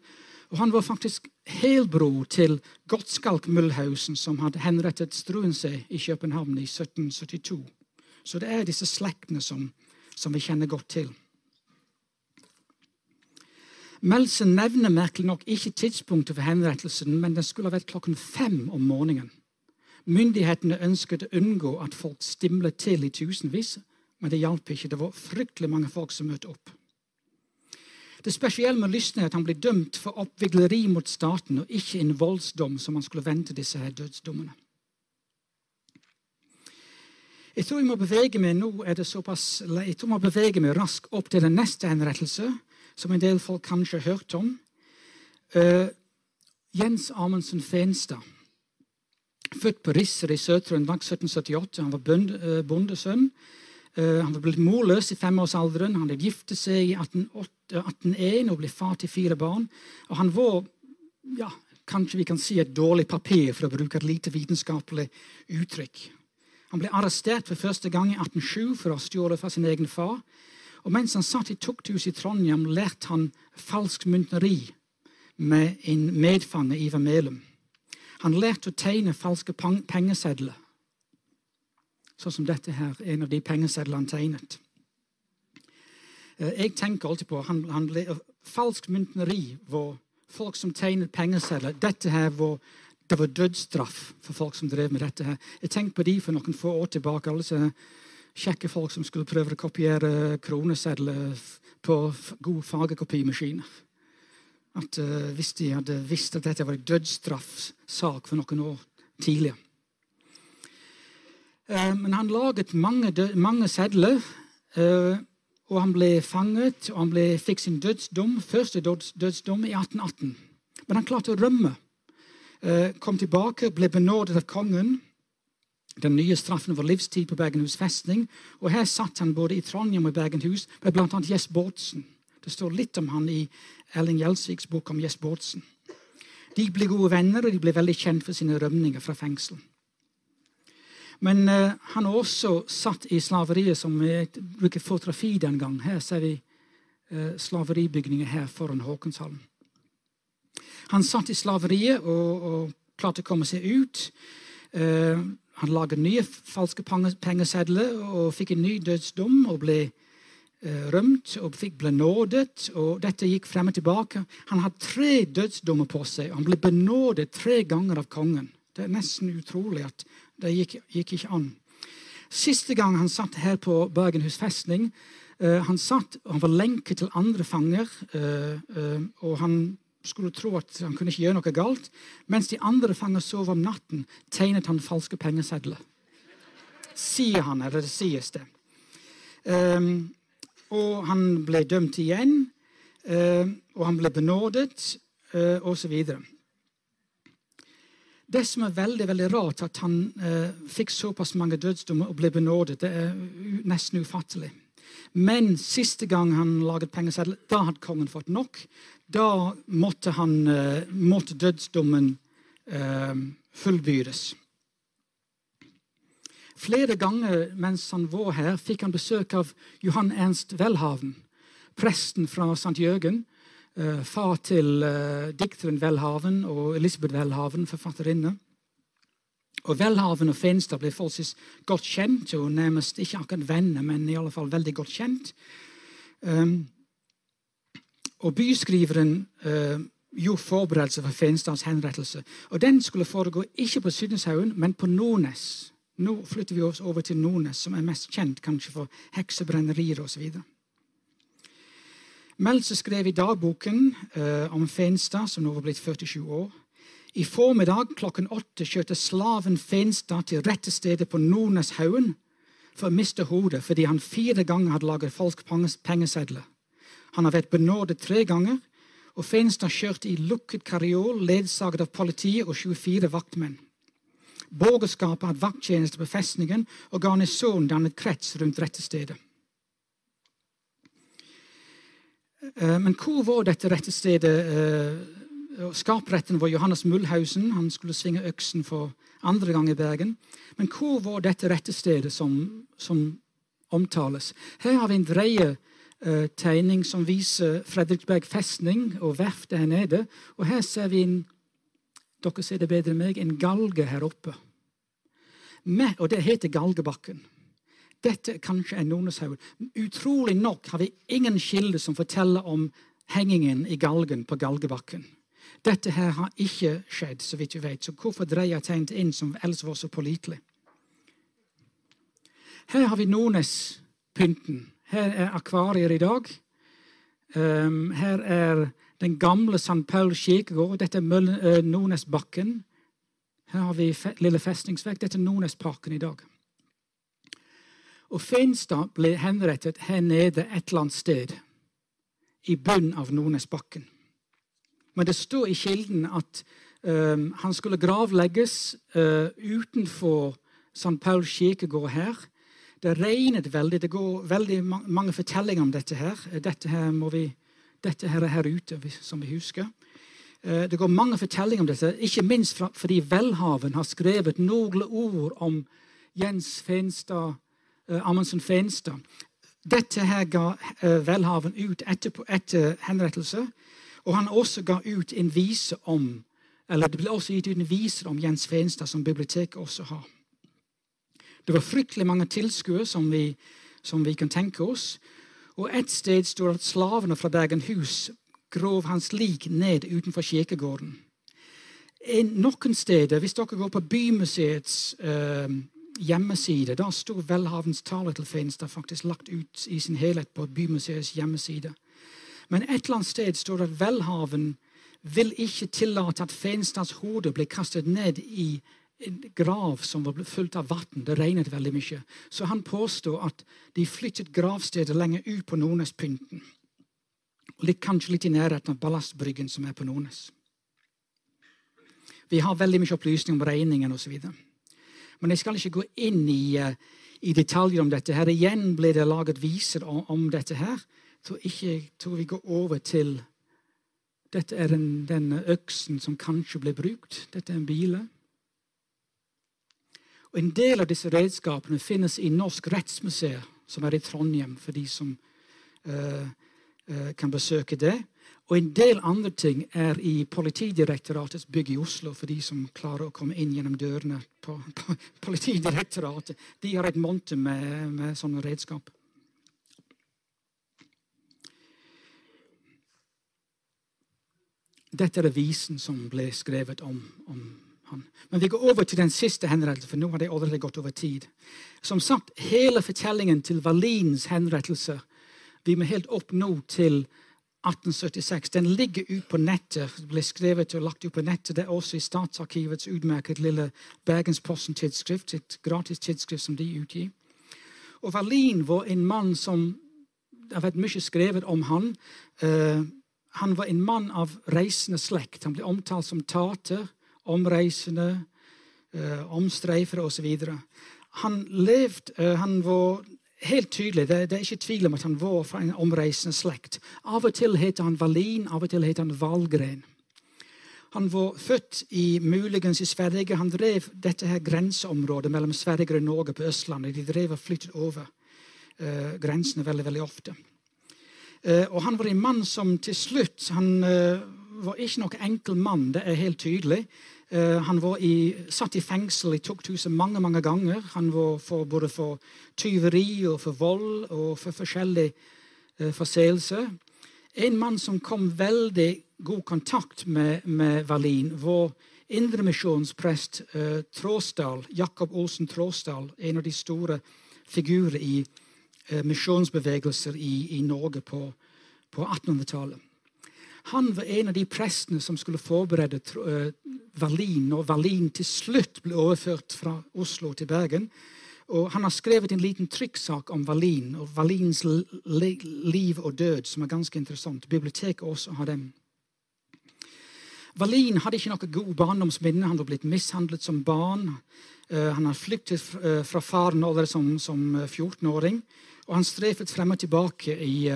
Og han var faktisk helbror til Gottskalk Mühlhausen, som hadde henrettet Struensee i København i 1772. Så det er disse slektene som, som vi kjenner godt til. Melsen nevner merkelig nok ikke tidspunktet for henrettelsen, men den skulle ha vært klokken fem om morgenen. Myndighetene ønsket å unngå at folk stimlet til i tusenvis men det hjalp ikke. Det var fryktelig mange folk som møtte opp. Det spesielle med Lysne er at han ble dømt for oppvigleri mot staten, og ikke en voldsdom som han skulle vente disse her dødsdommene. Jeg tror jeg må bevege meg nå er det såpass, jeg tror jeg må bevege meg raskt opp til den neste henrettelse, som en del folk kanskje har hørt om. Uh, Jens Amundsen Fenstad. Født på Risser i Sør-Trøndelag 1778. Han var eh, bondesønn. Eh, han var blitt morløs i femårsalderen. Han hadde giftet seg i 1801 og ble far til fire barn. Og han var ja, kanskje vi kan si et dårlig papir, for å bruke et lite vitenskapelig uttrykk. Han ble arrestert for første gang i 1807 for å ha stjålet fra sin egen far. Og mens han satt i tukthuset i Trondheim, lærte han falsk mynteri med en medfange, Ivar Melum. Han lærte å tegne falske pengesedler sånn som dette her, en av de pengesedlene tegnet. Eh, jeg tenker alltid på han, han, Falsk myntneri hvor folk som tegnet pengesedler. Dette her var, det var dødsstraff for folk som drev med dette. her. Jeg tenkte på de for noen få år tilbake. alle disse kjekke folk som skulle prøve å kopiere kronesedler på gode fargekopimaskiner. At uh, Hvis de hadde visst at dette var en dødsstraffsak for noen år tidligere Eh, men han laget mange, mange sedler. Eh, og han ble fanget, og han ble, fikk sin dødsdom, første dødsdom i 1818. Men han klarte å rømme. Eh, kom tilbake, ble benådet av kongen. Den nye straffen var livstid på Bergenhus festning. Og her satt han både i Trondheim og Bergenhus med bl.a. Jess Bårdsen. Det står litt om han i Erling Gjelsviks bok om Jess Bårdsen. De ble gode venner, og de ble veldig kjent for sine rømninger fra fengsel. Men uh, han har også satt i slaveriet, som vi bruker fotografi den gang. Her ser vi uh, slaveribygninger her foran Håkonshallen. Han satt i slaveriet og, og klarte å komme seg ut. Uh, han laget nye falske pengesedler og fikk en ny dødsdom og ble rømt og fikk ble nådet. og Dette gikk frem og tilbake. Han hadde tre dødsdommer på seg. Han ble benådet tre ganger av kongen. Det er nesten utrolig at det gikk, gikk ikke an. Siste gang han satt her på Bergenhus festning, uh, han satt, han var lenket til andre fanger, uh, og han skulle tro at han kunne ikke gjøre noe galt. Mens de andre fanger sov om natten, tegnet han falske pengesedler. Sier han, eller det sies det. Um, og han ble dømt igjen, uh, og han ble benådet, uh, osv. Det som er veldig veldig rart, at han eh, fikk såpass mange dødsdommer og ble benådet, det er nesten ufattelig. Men siste gang han laget pengeseddel, da hadde kongen fått nok. Da måtte, han, eh, måtte dødsdommen eh, fullbyrdes. Flere ganger mens han var her, fikk han besøk av Johan Ernst Welhaven, presten fra St. Jørgen, far til eh, dikteren Welhaven og Elisabeth Welhaven, forfatterinne. Og Welhaven og Fenstad ble forholdsvis godt kjent, og nærmest ikke akkurat venner, men i alle fall veldig godt kjent. Um, og byskriveren uh, gjorde forberedelser for Fenstads henrettelse. Og Den skulle foregå ikke på Sydneshaugen, men på Nordnes. Nå flytter vi oss over til Nordnes, som er mest kjent kanskje for heksebrennerier osv. Meltzer skrev i dagboken uh, om Fenstad, som nå var blitt 47 år. I formiddag klokken åtte kjørte slaven Fenstad til rette stedet på Nordneshaugen for å miste hodet fordi han fire ganger hadde laget folk pengesedler. Han har vært benådet tre ganger, og Fenstad kjørte i lukket karriol ledsaget av politiet og 24 vaktmenn. Borgerskapet hadde vakttjeneste på festningen, og garnisonen dannet krets rundt rettestedet. Eh, men hvor var dette rettestedet stedet? Skapretten var Johannes Mullhausen. Han skulle svinge øksen for andre gang i Bergen. Men hvor var dette rette stedet som, som omtales? Her har vi en dreie uh, tegning som viser Fredriksberg festning og verftet her nede. Og her ser vi en dere ser det bedre enn meg, en galge her oppe. Med, og det heter Galgebakken. Dette kanskje er Nordneshaugen. Utrolig nok har vi ingen kilder som forteller om hengingen i galgen på Galgebakken. Dette her har ikke skjedd, så vidt vi vet. Så hvorfor dreier tegnet inn som ellers var så pålitelig? Her har vi Nordnes-pynten. Her er akvarier i dag. Um, her er den gamle St. Paul kirkegård. Dette er uh, Nordnesbakken. Her har vi fe lille festningsverk. Dette er Nordnesparken i dag. Og Fenstad ble henrettet her nede et eller annet sted, i bunnen av Nordnesbakken. Men det står i kilden at um, han skulle gravlegges uh, utenfor St. Pauls kirkegård her. Det regnet veldig. Det går veldig mange fortellinger om dette her. Dette her, vi, dette her er her ute, som vi husker. Uh, det går mange fortellinger om dette, ikke minst fordi Velhaven har skrevet noen ord om Jens Fenstad, Amundsen Fenstad. Dette her ga Velhaven ut etter, etter henrettelse. Og han også ga ut en vise om eller Det ble også gitt ut en viser om Jens Fenstad, som biblioteket også har. Det var fryktelig mange tilskuere, som, som, vi kan tenke oss. Og Et sted står at slavene fra Bergenhus grov hans lik ned utenfor kirkegården. En, noen steder, Hvis dere går på Bymuseets uh, hjemmeside, da sto til Fenstad faktisk lagt ut i sin helhet på Bymuseets hjemmeside. Men et eller annet sted står det at Velhaven vil ikke tillate at Fenstads hode blir kastet ned i en grav som var fullt av vann. Det regnet veldig mye. Så han påstår at de flyttet gravstedet lenger ut på Nordnespynten. Kanskje litt i nærheten av ballastbryggen som er på Nordnes. Vi har veldig mye opplysning om regningen osv. Men jeg skal ikke gå inn i, uh, i, detaljer om dette. her. Igjen ble det laget viser om, om dette her Så ikke tror vi går over til dette er den, denne øksen som kanskje ble brukt. Dette er en bile. Og En del av disse redskapene finnes i Norsk rettsmuseum, som er i Trondheim, for de som uh, uh, kan besøke det. Og en del andre ting er i Politidirektoratets bygg i Oslo, for de som klarer å komme inn gjennom dørene på, på Politidirektoratet. De har et monte med, med sånne redskap. Dette er avisen som ble skrevet om, om han. Men vi går over til den siste henrettelsen, for nå har det allerede gått over tid. Som sagt, hele fortellingen til Valins henrettelse Vi må helt opp nå til 1876. Den ligger ut på nettet, ble skrevet og lagt ut på nettet. Det er også i Statsarkivets utmerket lille Bergensposten-tidsskrift, et gratis tidsskrift som de utgir. Og Wallin var en mann som Det har vært mye skrevet om han. Uh, han var en mann av reisende slekt. Han ble omtalt som tater, omreisende, uh, omstreifere osv. Han levde, uh, han var helt tydelig, det, det, er ikke tvil om at han var fra en omreisende slekt. Av og til het han Wallin, av og til het han Valgren. Han var født i muligens i Sverige. Han drev dette her grenseområdet mellom Sverige og Norge på Østlandet. De drev og flyttet over uh, grensene veldig, veldig ofte. Uh, og han var en mann som til slutt Han uh, var ikke noen enkel mann, det er helt tydelig. Eh, han var i, satt i fengsel i Tukthuset mange mange ganger. Han var for, både for tyveri og for vold og for forskjellige uh, forseelser. En mann som kom veldig god kontakt med, med Wallin, var indremisjonsprest uh, Tråsdal, Jakob Olsen Tråsdal, en av de store figurer i uh, misjonsbevegelser i, i, Norge på, på 1800-tallet. Han var en av de prestene som skulle forberede uh, Wallin, når Wallin til slutt ble overført fra Oslo til Bergen. Og Han har skrevet en liten trykksak om Wallin og Wallins liv og død, som er ganske interessant. Biblioteket også har dem. Wallin hadde ikke noe god barndomsminne. Han var blitt mishandlet som barn. Uh, han har flyktet uh, fra faren allerede som, som 14-åring. Og han strefet frem og tilbake i,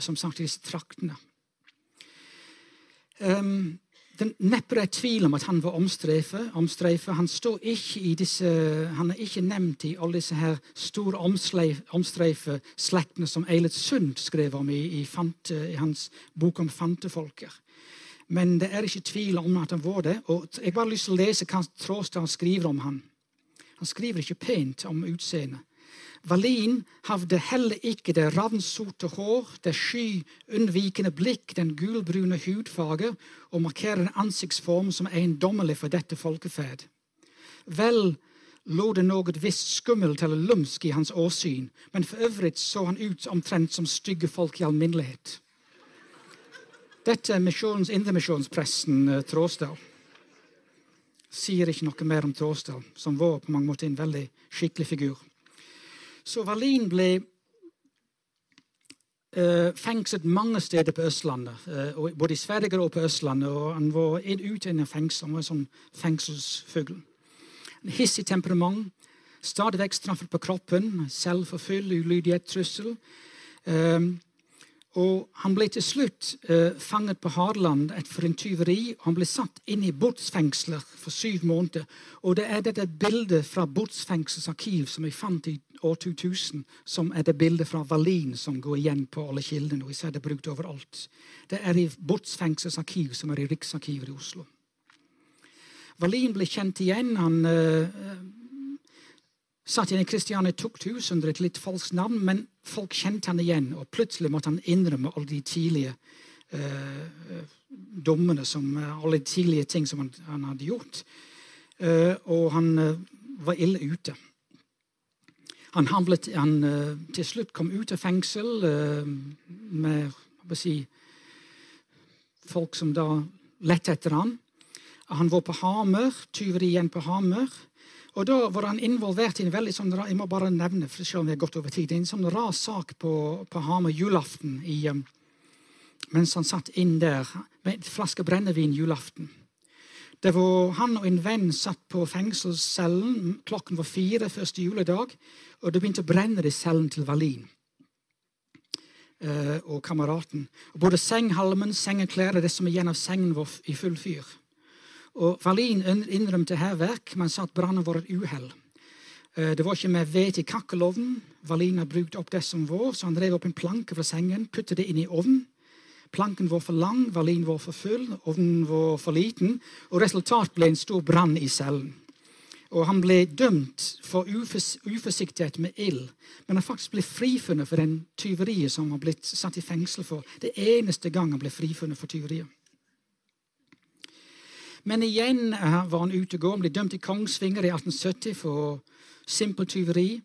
som sagt, i disse traktene. Um, det neppe er tvil om at han var omstreifet. omstreife. Han, han, er ikke nevnt i alle disse her store omstreife slektene som Eilert Sund skrev om i, i, fante, i, hans bok om fantefolker. Men det er ikke tvil om at han var det. Og jeg bare lyst til å lese hva Tråstad skriver om han. Han skriver ikke pent om utseendet. Wallin hadde heller ikke det ravnsorte hår, det sky unnvikende blikk, den gulbrune hudfarge og markerer en ansiktsform som er eiendommelig for dette folkeferd. Vel lå det noe visst skummelt eller lumsk i hans åsyn, men for øvrig så han ut omtrent som stygge folk i alminnelighet. Dette er misjons, indremisjonspresten uh, Tråsdal. Sier ikke noe mer om Tråsdal, som var på mange måter en veldig skikkelig figur. Så Wallin ble uh, fengslet mange steder på Østlandet. Uh, både i Sverige og på Østlandet. og Han var ute av fengsel. Han var en sånn fengselsfugl. Hissig temperament. Stadig vekk straffet på kroppen. Selvforfyll, ulydighet, trussel. Um, og Han ble til slutt uh, fanget på Hadeland for en tyveri. og Han ble satt inn i båtsfengsler for syv måneder. Og Det er dette bildet fra båtsfengselets arkiv som jeg fant i år 2000, som er det bildet fra Wallin som går igjen på alle kildene. og vi ser Det brukt overalt. Det er i båtsfengselets arkiv, som er i Riksarkivet i Oslo. Wallin ble kjent igjen. Han uh, satt i Kristiania tukthus under et litt falskt navn, men folk kjente han igjen. Og plutselig måtte han innrømme alle de tidlige uh, dommene, som, alle de tidlige ting som han, han hadde gjort. Uh, og han uh, var ille ute. Han, havlet, han til slutt kom ut av fengsel med si, folk som da lette etter han. Han var på Hamer, tyveri igjen på Hamer. Og Da var han involvert i en veldig sånn, jeg må bare nevne, for selv om vi har gått over tid, en sånn rar sak på, på Hamar julaften i, um, mens han satt inn der med en flaske brennevin julaften. Det var Han og en venn satt på fengselscellen. Klokken var fire første juledag, og det begynte å brenne i cellen til Wallin uh, og kameraten. Og både senghalmen, sengeklær og det som igjen av sengen, var i full fyr. Og Verlin innrømte hærverk, men sa at brannen var et uhell. Eh, det var ikke med ved til kakkelovnen. Verlin har brukt opp det som var, så han drev opp en planke fra sengen, puttet det inn i ovnen. Planken var for lang, Verlin var for full, ovnen var for liten, og resultatet ble en stor brann i cellen. Og han ble dømt for ufors uforsiktighet med ild. Men han faktisk ble frifunnet for den tyveriet som han ble satt i fengsel for. Det eneste gang han ble frifunnet for tyveriet. Men igjen var han ute og gå. Han ble dømt i Kongsvinger i 1870 for simpelt tyveri.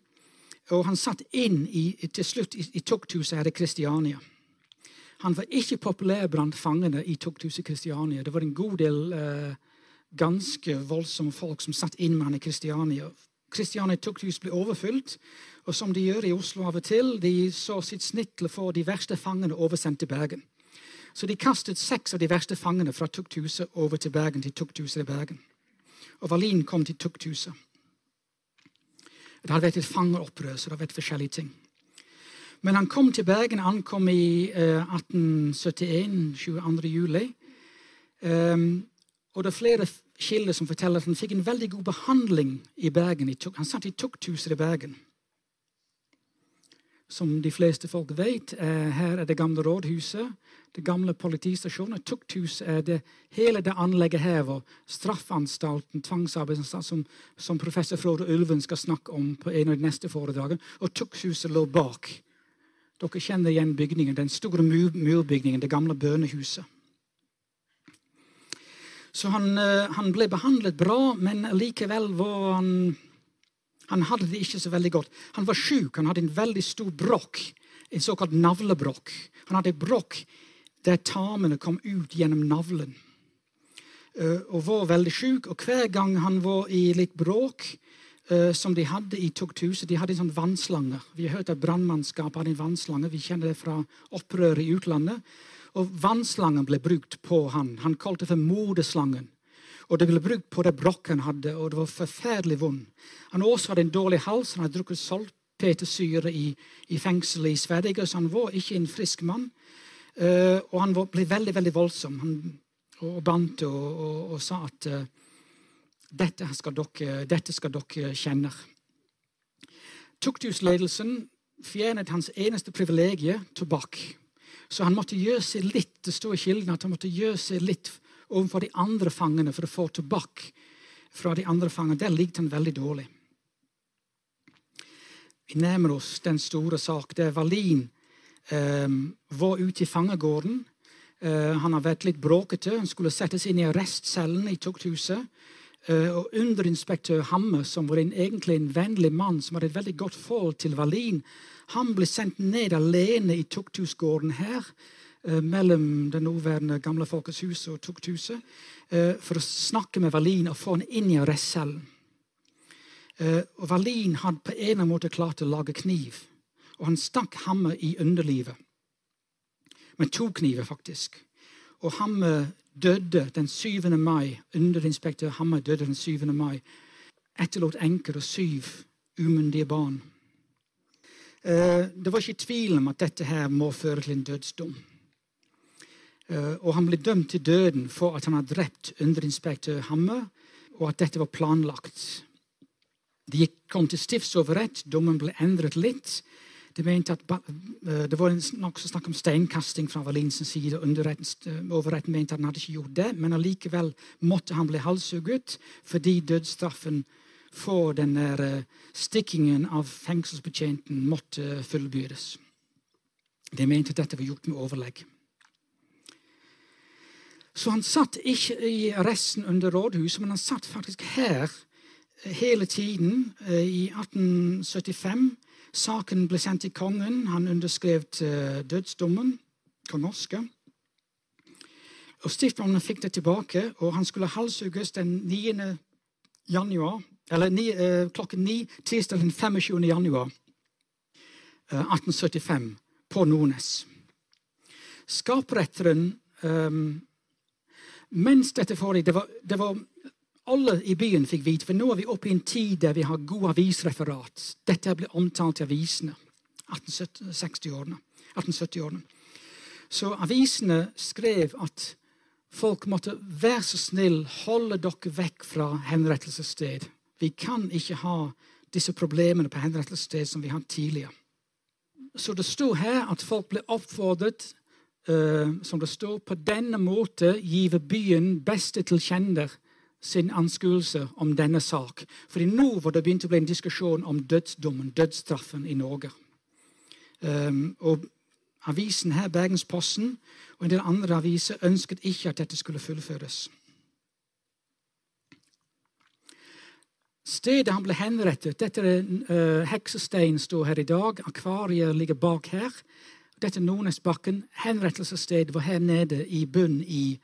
Og han satt inn i, til slutt i, i tukthuset her i Kristiania. Han var ikke populær blant fangene i tukthuset Kristiania. Det var en god del eh, ganske voldsomme folk som satt inn med han i Kristiania. Kristiania tukthus ble overfylt, og som de gjør i Oslo av og til, de så sitt snitt til å få de verste fangene oversendt til Bergen. Så de kastet seks av de verste fangene fra tukthuset over til Bergen, til tukthuset i Bergen. Og Wallin kom til tukthuset. Det hadde vært et fangeopprør, så det hadde vært forskjellige ting. Men han kom til Bergen, Han kom i uh, 1871, 22. juli. Um, og det er flere kilder som forteller at han fikk en veldig god behandling i Bergen. Han satt i tukthuset i Bergen. Som de fleste folk vet, eh, her er det gamle rådhuset, det gamle politistasjonen. Tukthuset det, hele det anlegget her, og straffanstalten, tvangsarbeidsanstalt, som, som, professor Frode Ulven skal snakke om på en av de neste foredragene. Og tukthuset lå bak. Dere kjenner igjen bygningen, den store murbygningen, det gamle bønehuset. Så han, eh, han, ble behandlet bra, men likevel var han Han hadde det ikke så veldig godt. Han var sjuk. Han hadde en veldig stor brokk, en såkalt navlebrokk. Han hadde brokk der tarmene kom ut gjennom navlen. Eh, og var veldig sjuk. Og hver gang han var i litt bråk, uh, som de hadde i tukthuset. De hadde en sånn vannslange. Vi har hørt at brannmannskapet hadde en vannslange. Vi kjenner det fra opprøret i utlandet. Og vannslangen ble brukt på han. Han kalte det for modeslangen. Og det ble brukt på det brokket han hadde, og det var forferdelig vondt. Han også hadde en dårlig hals. Han hadde drukket saltpetersyre i, i fengselet i Sverige, så han var ikke en frisk mann. Uh, og han var, ble veldig veldig voldsom han, og bandt og, og, og, sa at uh, dette, skal dere, dette skal dere kjenne. Tukthusledelsen fjernet hans eneste privilegium, tobakk. Så han måtte gjøre seg litt det står i kilden at han måtte gjøre seg litt overfor de andre fangene for å få tilbake fra de andre fangene. Der likte han veldig dårlig. Vi nærmer oss den store sak der Wallin eh, var ute i fangegården. Eh, han har vært litt bråkete. Han skulle settes inn i arrestcellen i tukthuset. Eh, og underinspektør Hamme, som var en, egentlig en vennlig mann som hadde et veldig godt forhold til Wallin, han ble sendt ned alene i tukthusgården her, mellom det nåværende Gamle Folkets hus og tukthuset, eh, for å snakke med Wallin og få han inn i arrestcellen. Eh, og Wallin hadde på en måte klart å lage kniv, og han stakk Hamme i underlivet. Med to kniver, faktisk. Og Hamme døde den 7. mai. Underinspektør Hamme døde den 7. mai. Etterlot enker og syv umyndige barn. Eh, det var ikke tvil om at dette her må føre til en dødsdom. Eh, og han ble dømt til døden for at han hadde drept underinspektør Hammer, og at dette var planlagt. De kom til stifts overrett. Dommen ble endret litt. De mente at eh, Det var nokså snakk om steinkasting fra Wallins side. Overretten mente at han hadde ikke gjort det, men allikevel måtte han bli halshugget fordi dødsstraffen for den der stikkingen av fengselsbetjenten måtte fullbyrdes. De mente at dette var gjort med overlegg. Så han satt ikke i arresten under rådhuset, men han satt faktisk her eh, hele tiden. Eh, I 1875 saken ble sendt til kongen. Han underskrev dødsdommen, kong Oskar. Og Stiftmannen fikk det tilbake, og han skulle halshugges den 9. januar eller 9, eh, klokken ni tirsdag den 25. januar eh, 1875 på Nordnes. Skapretteren eh, Mens dette foregikk det, det var, Alle i byen fikk vite, for nå er vi oppe i en tid der vi har gode avisreferat. Dette ble omtalt i avisene. 1860-årene. 1870-årene. Så avisene skrev at folk måtte være så snill, holde dere vekk fra henrettelsessted. Vi kan ikke ha disse problemene på henrettelsessted som vi hadde tidligere. Så det sto her at folk ble oppfordret eh, som det står, på denne måte giver byen beste til kjender sin anskuelse om denne sak. Fordi nå var det begynt å bli en diskusjon om dødsdommen, dødsstraffen i Norge. Um, og Avisen her, Bergensposten og en del andre aviser ønsket ikke at dette skulle fullføres. Stedet han ble henrettet Dette er uh, Heksestein står her i dag. Akvariet ligger bak her. Dette Nordnesbakken. henrettelsessted, var her nede i bunnen i,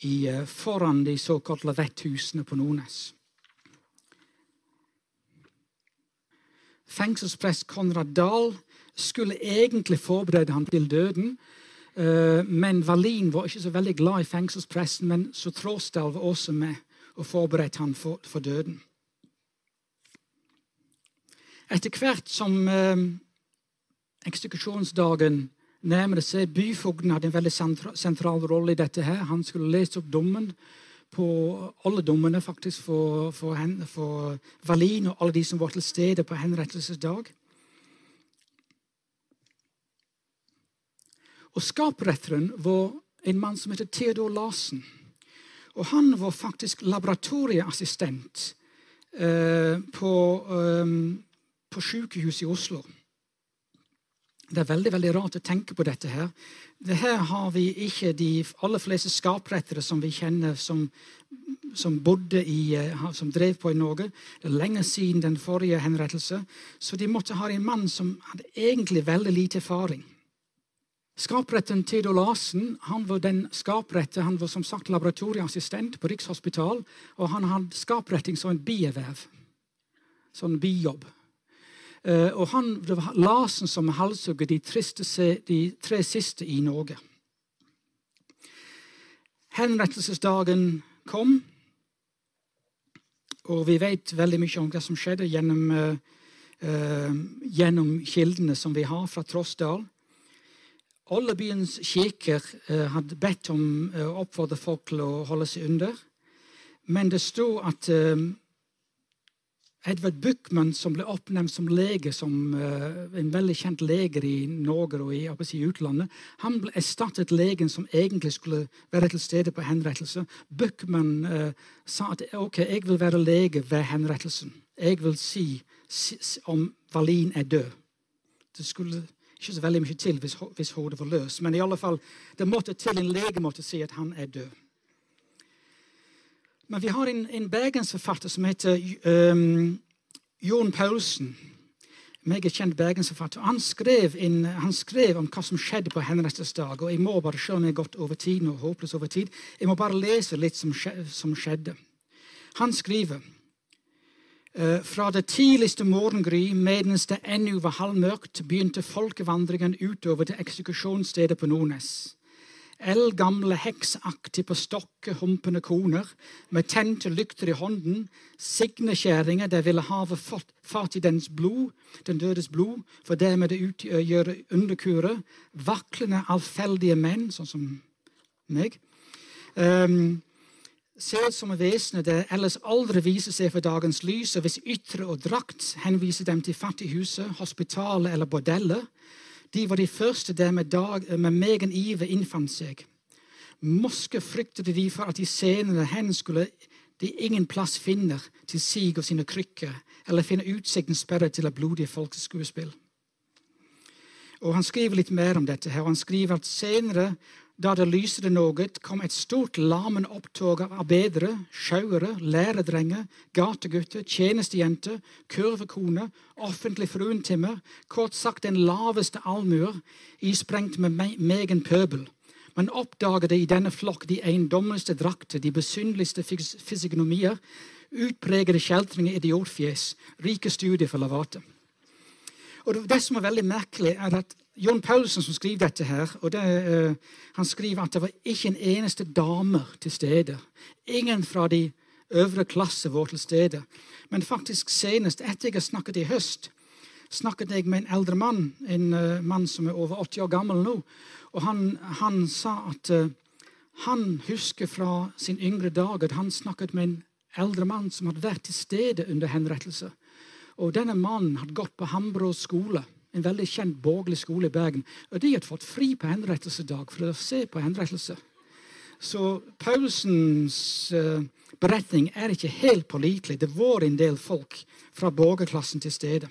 i, uh, foran de såkalte lavetthusene på Nordnes. Fengselsprest Konrad Dahl skulle egentlig forberede ham til døden. Uh, men Wallin var ikke så veldig glad i fengselspresten, men så Tråsdal var også med og forberedte ham for, for døden. Etter hvert som eh, eksekusjonsdagen nærmere seg, byfogden hadde en veldig sentral rolle i dette. her. Han skulle lese opp dommen på alle dommene faktisk for, for, for Valin og alle de som var til stede på henrettelsesdag. Og Skapretteren var en mann som heter Theodor Larsen. Og Han var faktisk laboratorieassistent eh, på eh, på sykehuset i Oslo. Det er veldig veldig rart å tenke på dette. her. Det her har vi ikke de aller fleste skaprettere som vi kjenner, som, som, bodde i, eh, som drev på i Norge. Det er lenge siden den forrige henrettelse. Så de måtte ha en mann som hadde egentlig veldig lite erfaring. Skapretten Theodor Larsen han var den skaprette, han var som sagt laboratorieassistent på Rikshospital, og han hadde skapretting som en bieverv. Sånn bijobb. Eh, og han, Det var Larsen som halshugget de, de tre siste i Norge. Henrettelsesdagen kom, og vi vet veldig mye om hva som skjedde gjennom, uh, gjennom kildene som vi har fra Trossdal. Alle byens kirker uh, hadde bedt om å uh, oppfordre folk til å holde seg under. Men det sto at Edvard Buchmann, som ble oppnevnt som lege, som uh, en veldig kjent lege i Norge og i, si, utlandet, han ble erstattet legen som egentlig skulle være til stede på henrettelse. Buchmann uh, sa at ok, jeg vil være lege ved henrettelsen. Jeg vil si, si om Valin er død. Det skulle ikke så veldig mye til hvis, hvis hodet var løst, men i alle fall, det måtte til en lege måtte si at han er død. Men vi har en, en bergensforfatter som heter um, Jon Paulsen. Meget kjent bergensforfatter. Han skrev, en, han skrev, om hva som skjedde på henrettelsesdag. Og jeg må bare, selv om jeg har gått over tid, og håpløs over tid, jeg må bare lese litt som, som skjedde. Han skriver uh, fra det tidligste morgengry, medens det ennå var halvmørkt, begynte folkevandringen utover til eksekusjonsstedet på Nordnes eldgamle heksaktig på stokke, humpende koner, med tente lykter i hånden, signekjæringer der ville havet fått fatt i dens blod, den dødes blod, for dermed det utgjøre underkure, vaklende, allfeldige menn, sånn som meg, um, ser ut som vesener der ellers aldri viser seg for dagens lys, og hvis ytre og drakt henviser dem til fattighuset, hospitalet eller bordellet, de var de første der med, dag, med megen iver innfant seg. Moske fryktet de for at de senere hen skulle de ingen plass finner til sig og sine krykker, eller finne utsikten sperret til et blodig folkeskuespill. Og Han skriver litt mer om dette. her, og Han skriver at senere da det lyste noe, kom et stort lamen opptog av arbeidere, sjauere, læredrenger, gategutter, tjenestejenter, kurvekoner, offentlig fruentimmer, kort sagt den laveste allmuer, isprengt med megen pøbel. Man oppdaget i denne flokk de eiendommeligste drakter, de besynderligste fysiognomier, utpregede kjeltringer, idiotfjes, rike studier for lavate. Og Det som er veldig merkelig, er at John Paulsen som skriver dette her, og det, uh, han skriver at det var ikke en eneste dame til stede. Ingen fra de øvre klasse var til stede. Men faktisk senest etter jeg snakket i høst, snakket jeg med en eldre mann, en uh, mann som er over 80 år gammel nå. Og han, han sa at uh, han husker fra sin yngre dag at han snakket med en eldre mann som hadde vært til stede under henrettelse. Og denne mannen hadde gått på Hambro skole en veldig kjent borgerlig skole i Bergen. Og de hadde fått fri på henrettelsedag for å se på henrettelse. Så Paulsens uh, beretning er ikke helt pålitelig. Det var en del folk fra borgerklassen til stede.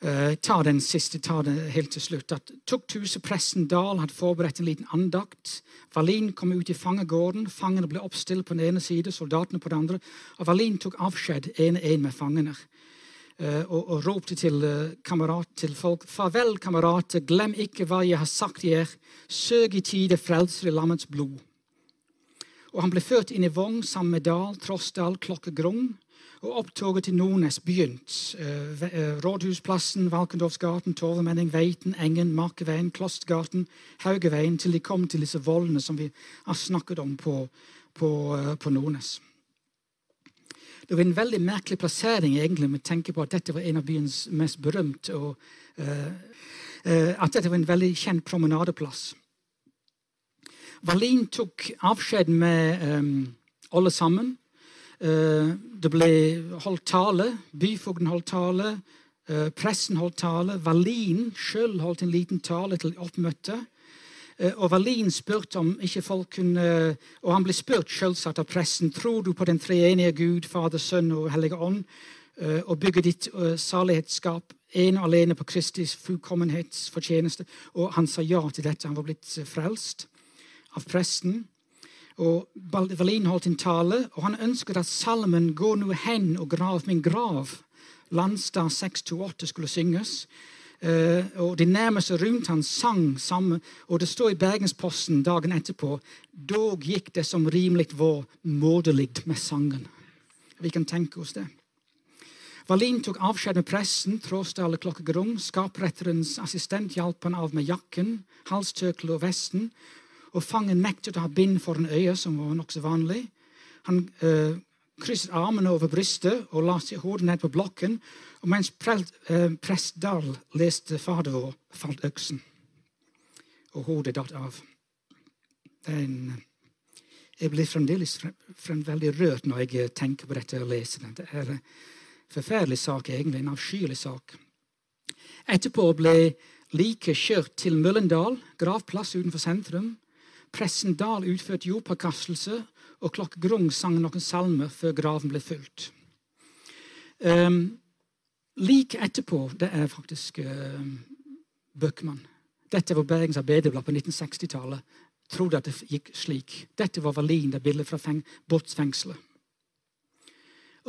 Uh, ta den siste ta den helt til slutt. At Tukthuset presten Dahl hadde forberedt en liten andakt. Wallin kom ut i fangegården. Fangene ble oppstilt på den ene side, soldatene på den andre. Og Wallin tok avskjed én og én med fangene. Uh, og, og, ropte til, uh, kamerat, til folk Farvel, kamerater, glem ikke hva jeg har sagt dere. Søk i tide frelser i lammets blod. Og han ble ført inn i vogn sammen med Dal, Trossdal, Klokkegrung. Og opptoget til Nordnes begynt. Eh, eh, Rådhusplassen, Valkendorfsgaten, Torvemenning, Veiten, Engen, Markeveien, Klostgaten, Haugeveien, til de kom til disse vollene som vi har snakket om på, på, eh, på Nordnes. Det var en veldig merkelig plassering egentlig, med tanke på at dette var en av byens mest berømte. og uh, uh, At dette var en veldig kjent promenadeplass. Wallin tok avskjed med um, alle sammen. Uh, det ble holdt tale. Byfogden holdt tale. Pressen holdt tale. Wallin sjøl holdt en liten tale til oppmøtet. Eh, og Wallin spurte om ikke folk kunne Og han ble spurt selvsagt av pressen tror du på den treenige Gud, Fader, Sønn og Hellige Ånd, og bygger ditt salighetsskap ene og alene på Kristis fullkommenhetsfortjeneste. Og han sa ja til dette. Han var blitt frelst av presten. Og Wallin holdt en tale, og han ønsket at salmen 'Gå nå hen og grav min grav', Landstad 628, skulle synges. Uh, og De nærmeste rundt han sang sammen. Og det står i Bergensposten dagen etterpå Dog gikk det som rimelig var moderlig med sangen. Vi kan tenke oss det. Wallin tok avskjed med pressen, Tråsdal klokkegrom. Skapretterens assistent hjalp han av med jakken, halstørkle og vesten og fangen nektet å ha bind foran øyet, som var nokså vanlig. Han uh, krysset armene over brystet og la sitt hodet ned på blokken. Og mens uh, prest Dahl leste Fader vår, falt øksen, og hodet datt av. Den, jeg blir fremdeles frem, veldig rørt når jeg tenker på dette og leser det. Det er en forferdelig sak, egentlig. En avskyelig sak. Etterpå ble liket kjørt til Møllendal, gravplass utenfor sentrum. Pressen Dahl utførte jordpåkastelse, og Klokke Grung sang noen salmer før graven ble fylt. Um, like etterpå det er faktisk uh, Bøckmann. Dette var Bergens Arbeiderblad på 1960-tallet. Trodde at det gikk slik. Dette var Wallin, det bildet fra båtsfengselet.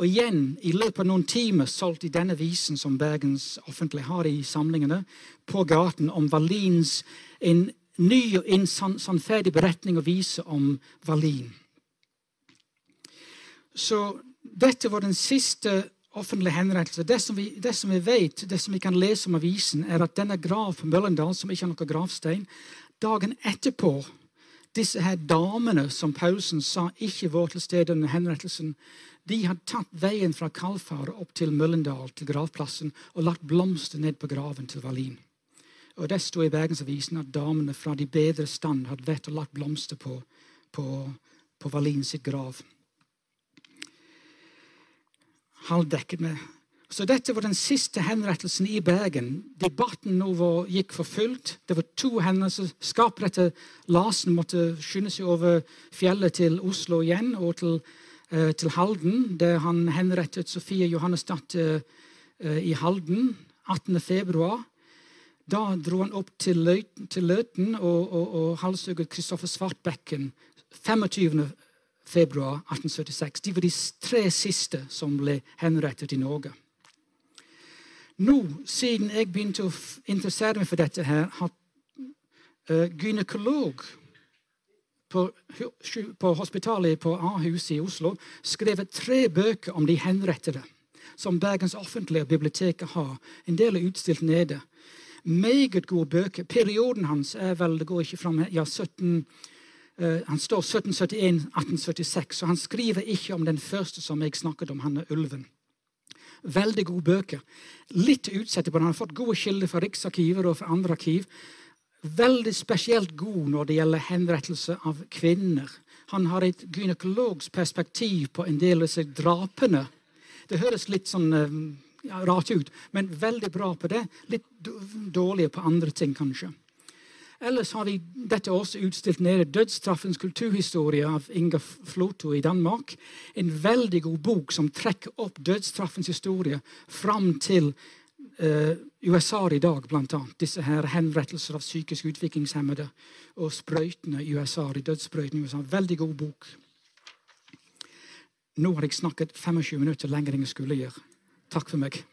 Og igjen, i løpet av noen timer solgte de denne visen som Bergens Offentlig har i samlingene, på gaten om Wallins en ny og sannferdig beretning å vise om Wallin. Så dette var den siste offentlige henrettelse. Det som, vi, det som vi vet, det som vi kan lese om avisen, er at denne grav på Møllendal, som ikke har noen gravstein, dagen etterpå disse her damene som Paulsen sa ikke var til stede under henrettelsen, de hadde tatt veien fra Kalfaret opp til Møllendal, til gravplassen, og lagt blomster ned på graven til Wallin. Og Det sto i Bergensavisen at damene fra de bedre stand hadde vært og lagt blomster på, på, på Wallin sitt grav. Halvdekket med så dette var den siste henrettelsen i Bergen. Debatten nå var, gikk for fullt. Det var to hendelser. Skapretter Larsen måtte skynde seg over fjellet til Oslo igjen og til, uh, til Halden, der han henrettet Sofie Johannesdatter uh, i Halden 18. februar. Da dro han opp til, Løten, til Løten og, og, og halshugget Kristoffer Svartbekken 25. februar 1876. De var de tre siste som ble henrettet i Norge. Nå, siden jeg begynte å interessere meg for dette, her, har uh, gynekolog på, på hospitalet på Ahus i Oslo skrevet tre bøker om de henrettede, som Bergens offentlige bibliotek har. En del er utstilt nede. Meget gode bøker. Perioden hans er vel Det går ikke fram ja, 17, uh, Han står 1771-1876, så han skriver ikke om den første som jeg snakket om, han er ulven. Veldig gode bøker. Litt utsatte på den. Han har fått gode kilder fra Riksarkivet og fra andre arkiv. Veldig spesielt god når det gjelder henrettelse av kvinner. Han har et gynekologisk perspektiv på en del av disse drapene. Det høres litt sånn uh, ja, rart ut, men veldig bra på det. Litt dårlig på andre ting, kanskje. Ellers har vi dette også utstilt nede 'Dødsstraffens kulturhistorie' av Inga Floto i Danmark. En veldig god bok som trekker opp dødsstraffens historie fram til uh, USA i dag, annet. Disse her henrettelser av psykisk utviklingshemmede og sprøytene i USA. i dødssprøytene i USA. Veldig god bok. Nå har jeg snakket 25 minutter lenger enn jeg skulle gjøre. Takk for meg.